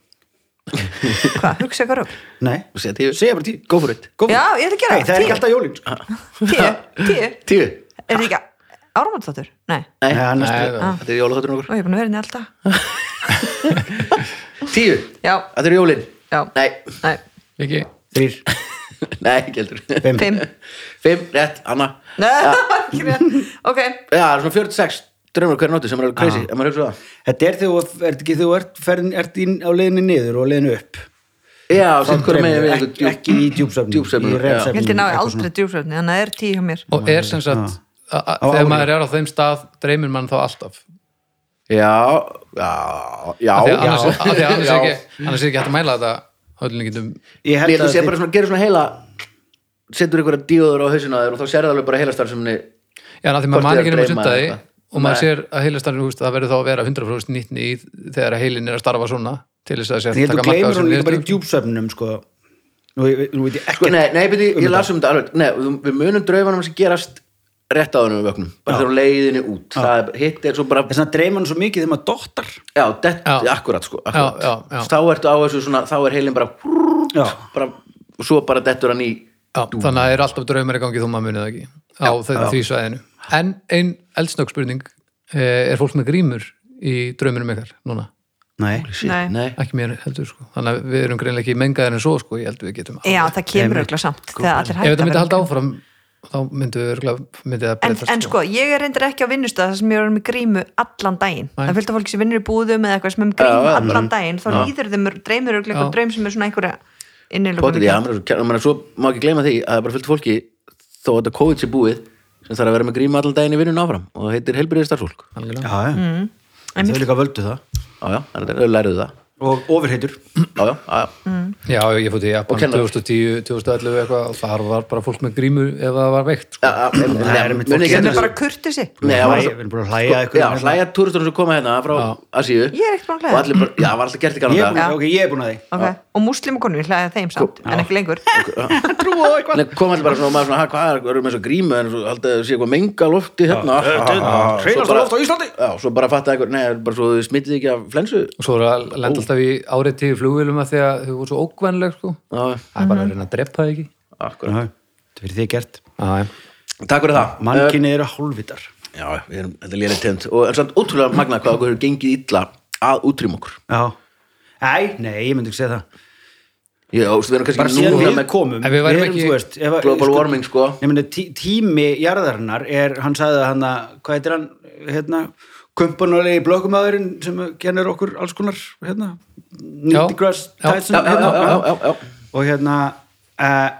Hvað, hugsa eitthvað rugg Nei, Þú segja tíu, segja bara tí go for it. Go for Já, it. ég ætla að gera Hey, Það. er ekki tíu. alltaf jólín sko. 10, 10, Tíu, er það ekki áramátþáttur? Nei, nei, Nei, það- þetta er jólaþátturinn okkur og ég er búin að vera henni alltaf Tíu, Já, þetta er jólin. Já, Nei, nei, ekki Þrýr, nei, ekki heldur. Fimm. 5 Fimm, rétt, Anna. Nei, ekki rétt. ok. Já, það er svona 46 draumur hverju nóti sem er alveg crazy ef maður hugsa það. Þetta er þegar þú ert þú ert, ferðin, ert í, á leiðinni niður og leiðinni upp? Já, sem hverju megin við dreymir, einhver ekki, í djúpsöfni Djúpsvefni, já. Ég held ég náði aldrei djúfsvefni, þannig að það er 10 hjá mér. Og er sem sagt þegar maður er á þeim stað dreymir mann þá alltaf? Já, já, já, því að annars er ekki hægt að mæla þetta höllningitum Ég Ég held held að að sé bara svona, gerir svona heila setur einhverja díóður á þér og þá sérðu alveg bara heila starfseminni Já, af því maður man þið ekki að nema dreyma sundaði og maður sér að heilastarinn, það verður þá að vera 100% nýttni í þegar að heilin er að starfa svona til þess að sé Ég held að að taka marka á gleymur þessum hún líka bara í djúpsöfnum sko. Nú, ég- nú veit ég Sko, ekki nei, nei, beti, Um ég las um þetta alveg. Nei, við- munum draumanum sem gerast rétt á þennum við vöknum bara Já. þegar á leiðinni út það er, hitt er svo bara Þess að dreyma hann svo mikið þegar maður dottar Já, det, Já. akkurat sko akkurat. Já, já, já. Þá ertu á þessu svona, þá er heilin bara, Já, bara og svo bara dettur hann í Já, þannig að það eru alltaf draumar í gangi þó maður munið það ekki á því svæðinu En ein eldsnögg spurning eh, er fólk með grímur í drauminum ykkar núna? nei Nei. nei. Ekki mér heldur sko Þannig að við erum greinlega ekki mengaðir en svo sko, ég held við getum Já, það kemur auðvitað samt Ef þetta myndi halda áfram þá myndu myndi það en, en sko, ég er reyndir ekki á vinnustæð þar sem ég er með grímu allan daginn Nei. það fylgta fólki sem vinnur í búðum eða eitthvað sem er með grímu já, allan bara- daginn þá Já. líður þeim, dreymir Já. eitthvað draum sem er svona einhverja menn, svo, má ekki gleyma því að það er bara fullt af fólki þó að þetta COVID sé búið sem þarf að vera með gríma allan daginn í vinnun áfram og það heitir helbriðið starfsfólk já, Algjörlega. já, já. þau líka völdu það það og ofurheitur já, já, já, Mm. já. Ég fótt í Japan Og kennarar. 2010, 2011 eitthvað og þar var bara fólk með grímur ef það var veikt sko. Já, já, Það er þessu- bara kurtisi það Hlæja- svo- við erum bara að hlæja eitthvað Já, hlæja túristunum sem koma hérna frá Asíu. Ég er ekkert búin að hlæja. Og já, var alltaf gert í ok, ég er búin að því. Okay. og muslimakonur hlæða þeim samt en ekki lengur. Nei, kom allir bara svona, og maður svona, "Ha, hvað er, erum með svo grímu? En svo haldið að sé eitthvað menga lofti hérna. Já, þetta er Svo hreinasta bara- loft á Íslandi. Já, svo bara fatta eitthvað, nei, bara svo þið smittið ekki af flensu. Og svo er alltaf í áreiti í flugvélum að því að þau voru svo ókvænleg sko. Já, það er bara að reyna að drepa það ekki. Akkurat. Já, þetta fyrir því gert. Já, já. Takk fyrir það. Mannkinni eru hálfvitar. Já, við erum, þetta er lérið tegnd og en samt ótrúlega magnað hvað okkur hefur gengið illa að útrým okkur. Já, Æ, nei, ég myndi ekki segja það. Já, þú veist, við erum kannski ekki núna með komum við værum erum, ekki- þú veist, ef, global warming, sko. Nei, meni, tí, tími jarðarinnar er, hann sagði að hann að, hvað heitir hann, hérna, kumpanulegi blökumæðurinn sem kennir okkur alls konar, hérna, Nittigrass Já. Tyson, hérna, já, já, já, og hérna, uh,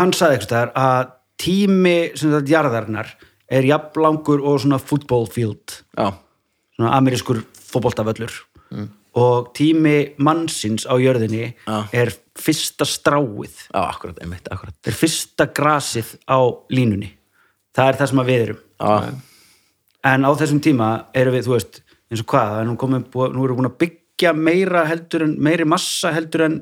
hann sagði eitthvað að tími, sem þetta jarðarinnar, er jafnlangur og svona football field, svona amerískur fótboltavöllur. Og tími mannsins á jörðinni er fyrsta stráið. Akkurat, einmitt, akkurat. Er fyrsta grasið á línunni. Það er það sem að við erum. Já, en á þessum tíma erum við, þú veist eins og hvað, það er nú, búið- nú erum við búin að byggja meira heldur en, meiri massa heldur en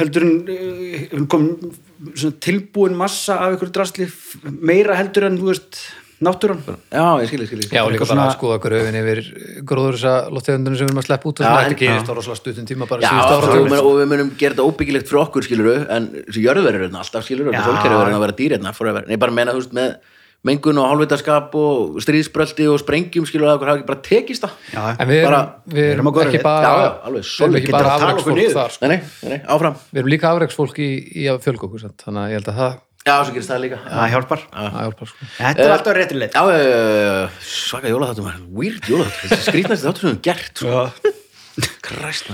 heldur en við komum svona tilbúin massa af ykkur drasli meira heldur en, þú veist, náttúran já, ég skilji, skilji Já, og líka bara að svona- skoða gröfin yfir gróður þessa lofttegundunum sem við erum að sleppa út og Já, en- þetta gerist á rosalega stuttum tíma bara Já, síðustu og, áratugum. og við munum gera þetta óbyggilegt fyrir okkur, skiluru en þessi jörðverður er hérna alltaf, skiluru og Já. fólk er að vera dýr hérna. Nei, bara meina, þú veist, með mengun og hálfvitaskap og stríðsbröldi og sprengjum, skiluru, að okkur hafa ekki bara tekist það. Já, En við erum, bara- við erum erum ekki bara Já, já, alveg, við erum ekki bara að niður. þar sko. Nei, nei, nei, Við erum líka afreksfólk í, í að fjölga okkur sant? þannig að ég held að það, Já, svo gerist það líka. Það hjálpar. Það hjálpar sko. þetta er alltaf Já, já, já, já, svaka jólaþáttum er weird jólaþáttum, þessi skrýtnasti þáttur sem við höfum gert sko. Kræst,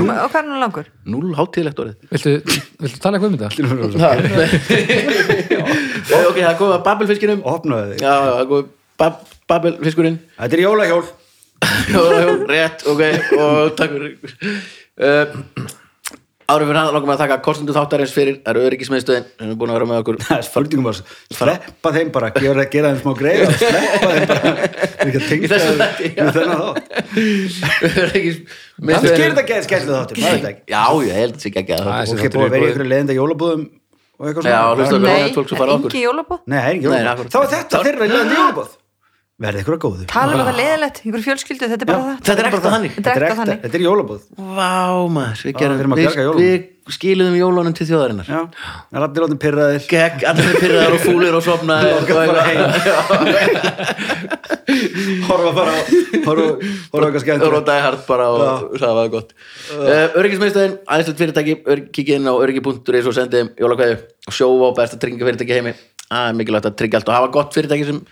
hún- og hvað er hún langur? Núl hátíðlegt orðið. Viltu, viltu tala eitthvað um þetta? Ok, það er komið að Babelfiskinum opnaðu þig. Já, það er komið bab, Babelfiskurinn þetta er jólahjól. Jólahjól, rétt, ok og takk fyrir. Uh, Árum fyrir hann langar með að taka kostendu þáttarins fyrir, það eru öryggismiðstöðin sem er búin að vera með okkur. Það er spurningum bara sleppa þeim bara, gera, gera þeim smá greið og sleppa þeim bara. Er ekki að tengja með þennan þá Öryggismiðstöðin. Það gerir þetta geðið skæslu þáttir, maður veit það ekki. Já, ég held þessi ekki að Það er það og ekki búið að vera ykkur leiðinda jólabúðum og eitthvað Já, svona. hlusta okkur Nei, á fólk sem fara okkur engi jólabóð? Nei, það er jólabúð akkurat. þá er þetta þeirra leiðinda jólabúð verði ykkur að góðu. Tala um það leðilegt, einhver fjölskyldu, þetta er bara það. Þetta er ekta þannig. Þetta er ekta ekta- þannig. þetta er jólabúð Vá, maður, við við erum gerum skiluðum jólunum til þjóðarinnar. Já, það er allir látið pyrraðir Gekk, allir pyrraðar og fúlir og sopnaðir og bara á horfa horfa eitthvað skemmt og rótaði hart bara og það var gott. Uh, Öryggismiðstöðin, aðeinslegt fyrirtæki kikið inn á öryggi.is og sendið þeim jólakvæðu og sjófa á besta tryggingafyrirtæki heimi. Það er mikilvægt að tryggja allt og hafa gott fyrirtæki sem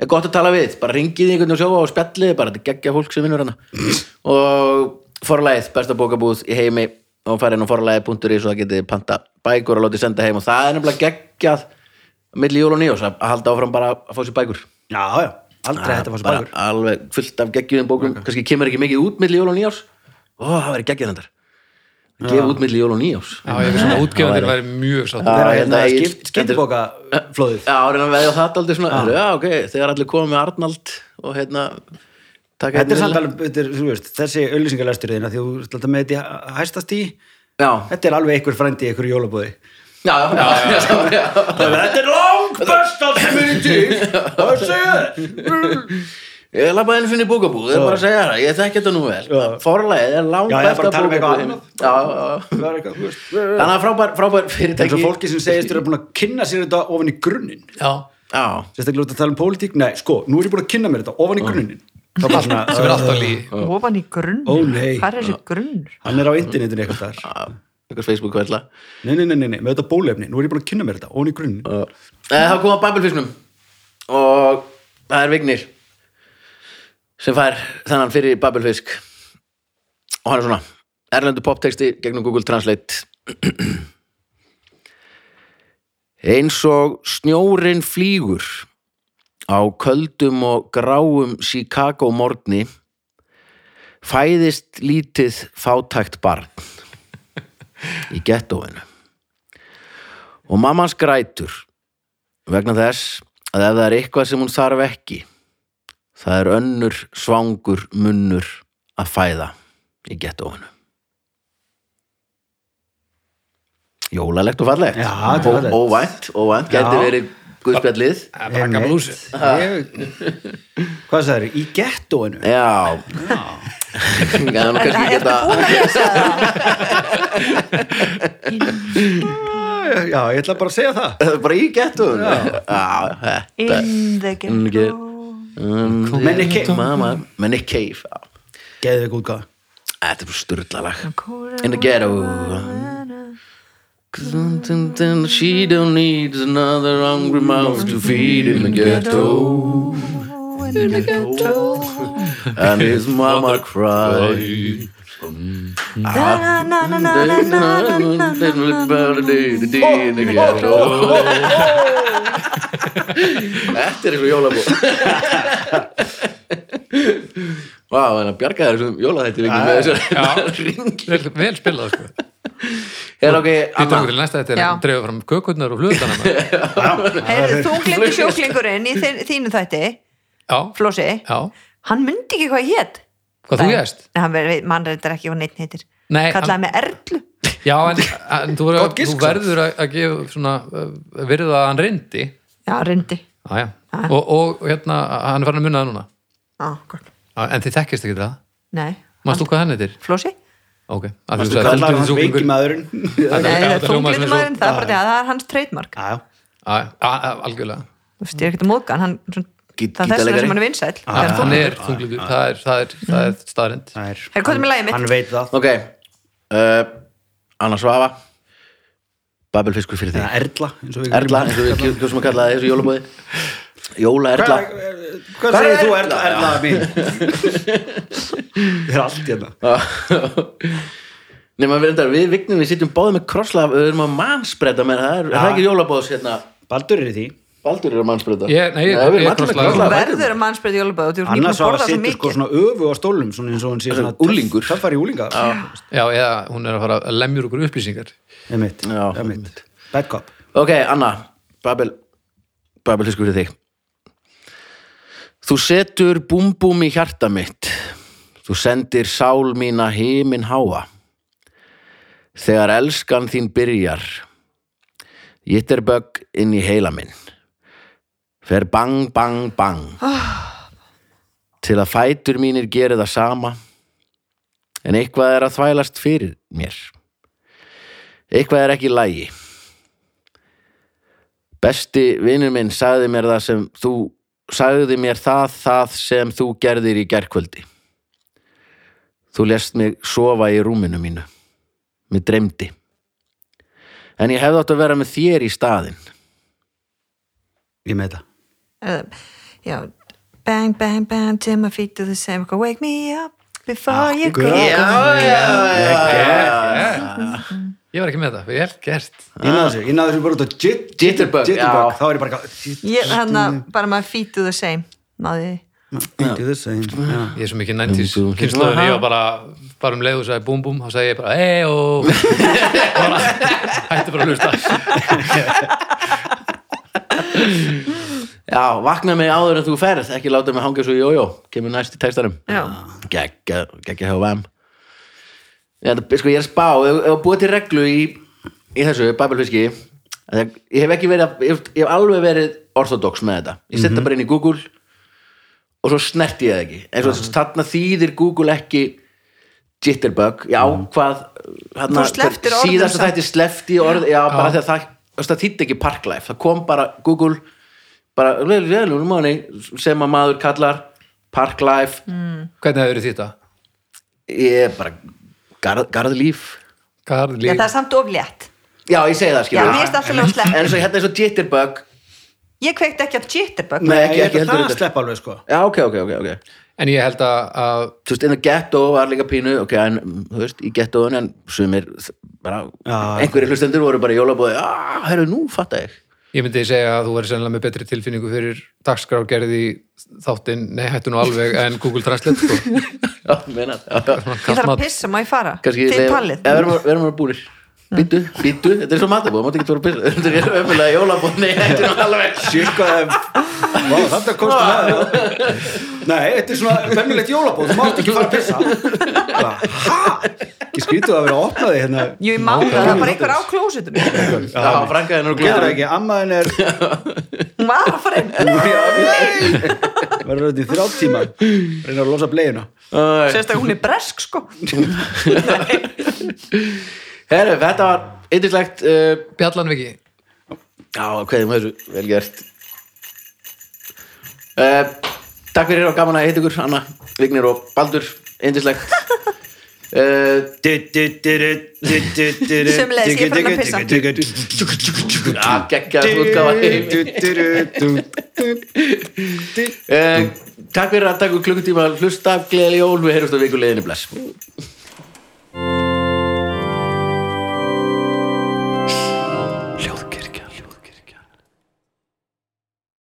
er gott að tala við. Bara ringið einhvern og sjófa og spjallið bara þetta er geggja fólk sem vinnur hana og forlæðið, besta bókabúð í heimi og farið inn á forlæðið.is og það getið panta bækur og látið senda heim og það er nefnilega geggjað milli jól og nýjós að að halda áfram bara að fá sér bækur. Já, já, aldrei þetta var svo bara bækur. alveg fullt af geggjum bókum. Kannski kemur ekki mikið út milli jól og nýjás ó, það væri geggjað þetta gefa út milli jól og nýjás Já, ég veist svona útgefandir væri mjög sátt hérna, hérna Egill- skipt- skiptibóka flóðið já, að það aldrei svona. Já, ok, þegar allir komið með Arnald og hérna Þetta er samt alveg, er, þessi auðlýsingalestur þína því þú ert alltaf með þetta í hæstast í. Já, Þetta er alveg einhver frændi í einhverju jólabúði. Já, já, já, já, já, já. Þetta er lang besta sem er í til. Það segja ég labbaði einu sinni í bókabúð ég er bara að segja það, ég þekki þetta nú vel. Já. forlæðið er langt Já, ég er bara besta að tala um er veist. Þannig að frábær, frábær fyrirtæki. Og fólki sem segist eru búin að kynna sér þetta ofan í grunninn. Já, já, Sérstaklega út að tala um pólitík, nei, sko, nú er ég búin að kynna mér þetta ofan í grunninn Það bara sem er svona, alltaf lígi Ofan í grunn Ó, nei. Hvað er þessi grunnur? hann er á internetinu eitthvað þar einhver Facebook kvella Nei, nei, nei, nei, nei, með þetta bólefni, nú er ég búin að kynna mér þetta, ón í grunn Það kom að Babelfisknum og það er Vignir sem fær þennan fyrir Babelfisk og hann er svona erlendu poptexti gegnum Google Translate. Eins og snjórin flýgur á köldum og gráum Chicago morgni fæðist lítið fátækt barn í gettóinu. Og mamman skrætur vegna þess að ef það er eitthvað sem hún þarf ekki það er önnur svangur munnur að fæða í gettóinu. Jólalegt og fallegt. Já, Óvænt, óvænt, gæti verið Guðspjallið. Brakablús Hvað sagður, í gettóinu? Já. Það er nú kannski ekki þetta Já, ég ætla bara að segja það. Bara í gettóinu. In the ghetto Menni Cave. Menni Cave Geðið við gúðgáð Þetta er bara styrla lag In the ghetto. She don't need another hungry mouth to feed in the ghetto. In the ghetto. And his mama cried. Ah, na, na, na, na, na, na, Þetta er Vá, en að bjarga þér þessum jólaþætti ekki með þessu ring vel, vel spilað sko. Er ok, Anna okkur til næsta þetta er Já. að drefa fram kökurnar og flutana Heyrðu, þú glemdi sjóklingurinn í þin- þínu þætti. Já, Flósi, já, hann myndi ekki hvað hétt hvað þú gæst Hann verið, mann reyndar ekki hvað neitt heitir. Nei, Kallaði hann- með Erlu. Já, en, en þú, verður, Gott gisk, þú verður að, að gefa svona uh, virða að hann reyndi Já, reyndi Já, já, og, og hérna hann er farin að munna það núna. Já, gott Ah, en þið þekkist ekki það? Nei. Mást þú hvað hann heitir? Flósi. Ok. Mást þú kallar hans veikimaðurinn? Nei, þungliðmaðurinn, það er bara það, ah, það er hans treytmark. Ah, já, já. Algjörlega. Þú veist, ég er ekkert að móka, hann það er þess vegna sem hann er vinsæl. Hann er þungliður, það er staðrind. Herr, hvað er með lægið mitt? Hann veit það. Ok. Eh, Anna Svafa. Babelfiskur fyrir því. Erla, eins og við kjóðum að kalla það Jóla Erla. Hvað, hvað segir þú Erla, Erla? Mín? Það er allt hérna. Nefnum við, reyndar, við vignum við sitjum báðið með krosslaf við erum að mannsbreyta með það. Er, er það ekki jólabóðs hérna? Baldur er í því. Baldur er að mannsbreyta Ég- nei, ég- við erum ég allir með krosslagður. Þú krosslaf verður að Þú ert Annars var borða að svo setja sko svona öfu á stólum svona eins og hún sé svona Úlingur. Það fari úlinga Já, eða hún er að fara að lemjur okkur upplýsingar. Já. einmitt. Bad cop. Ok, Anna, Babel Babelfiskur fyrir þig Þú setur búmbúm í hjarta mitt. Þú sendir sál mína himin háa. Þegar elskan þín byrjar Jitterbögg inn í heila minn. Fer bang, bang, bang. Til að fætur mínir geri það sama En eitthvað er að þvælast fyrir mér. Eitthvað er ekki í lagi. Besti vinur minn sagði mér það sem þú sagði mér það það sem þú gerðir í gerkvöldi. Þú lest mig sofa í rúminu mínu. Mér dreymdi. En ég hefði átt að vera með þér í staðinn. Ég með þetta Uh, Já Bang, bang, bang Till my feet do the same Wake me up before you go Ég var ekki með það, vel gert Ég náðu þessu, ég náðu þessu bara út á jit, Jitterbug, Jitterbug, já. þá er ég bara eitthvað, Ég, hann að bara my feet do the same Náði Into the same já. Ég er svo mikið 90s Búm, búm. kynnslóður, ég var bara bara um leið og sagði búm búm, þá sagði ég bara ei og hætti bara að hlusta Já, vakna mig áður en þú ferð, ekki láta mig hanga svo jójó, kemur næst í textanum. Já. Gekkja, gekkja hjá vam. Já, það- sko, ég er spá, ef ef að búa til reglu í, í þessu, babelfiski, að ég hef ekki verið, ég hef, ég hef alveg verið orthodox með þetta. Ég setja bara inn í Google og svo snerti ég það ekki. En svo þarna þýðir Google ekki jitterbug, já, hvað, Þú slepptir orðum síðast að þetta slefti orð, já, bara þegar það, það þýtti ekki parklife, það kom bara Google, bara, sem að maður kallar parklife, Hvernig hefur þetta? ég er bara garð, garðlíf. Karli Já, það er samt oflétt já, ég segi það Já, skilur mér finnst alltaf lega en slepp eins og hérna er svo jitterbug. Ég kveikti ekki af jitterbug. Nei, Nei, ekki- ekki heldur það slepp alveg sko. Já, ok, ok, ok, ok. En ég held að, að þú veist, in the ghetto var líka pínu ok, en, þú veist, í ghettoun en sumir, bara, Já. einhverjir hlustendur voru bara í jólabóði, ah, herru, nú fatta ég ég myndi segja að þú verður sennilega með betri tilfinningu fyrir dagskrárgerði í þáttinn, nei hættu nú alveg en Google Translate sko. já, meina, já Ég þarf að pissa, má ég fara? kannski Þið pallið eða verðum að- verðum að búnir býtu, býtu, þetta er svo matabóð, mátt ekki tóra að pissa þetta er ömulega jólabóð, nei, þetta er nú alveg Vá, þetta komstu með það Nei, þetta er svona vennilegt jólabóð Þú mátt ekki fara að pissa. Ha? Ekki skrýtu að vera að opna þig hérna. Jú, ég má það, það er bara einhver á klósitinu já, frænka hennar og Getur glæður ekki, ammaðin er Hún var að fara inn. Verður þetta í þrjá tíma. Reyna að losa bleiuna Sérst að hún er bresk, sko herru, þetta var eitthvað uh, Bjallan Viki já, hvað er þessu, vel gert uh, takk fyrir og gaman að heita ykkur Anna, Vignir og Baldur eindislegt uh, Sömuleiðis, ég er farin að pissa. Já, geggjað útgáfa uh, Takk fyrir að taka klukkutíma hlusta Gleðileg jól, við heyrjumst á vikuleginni bless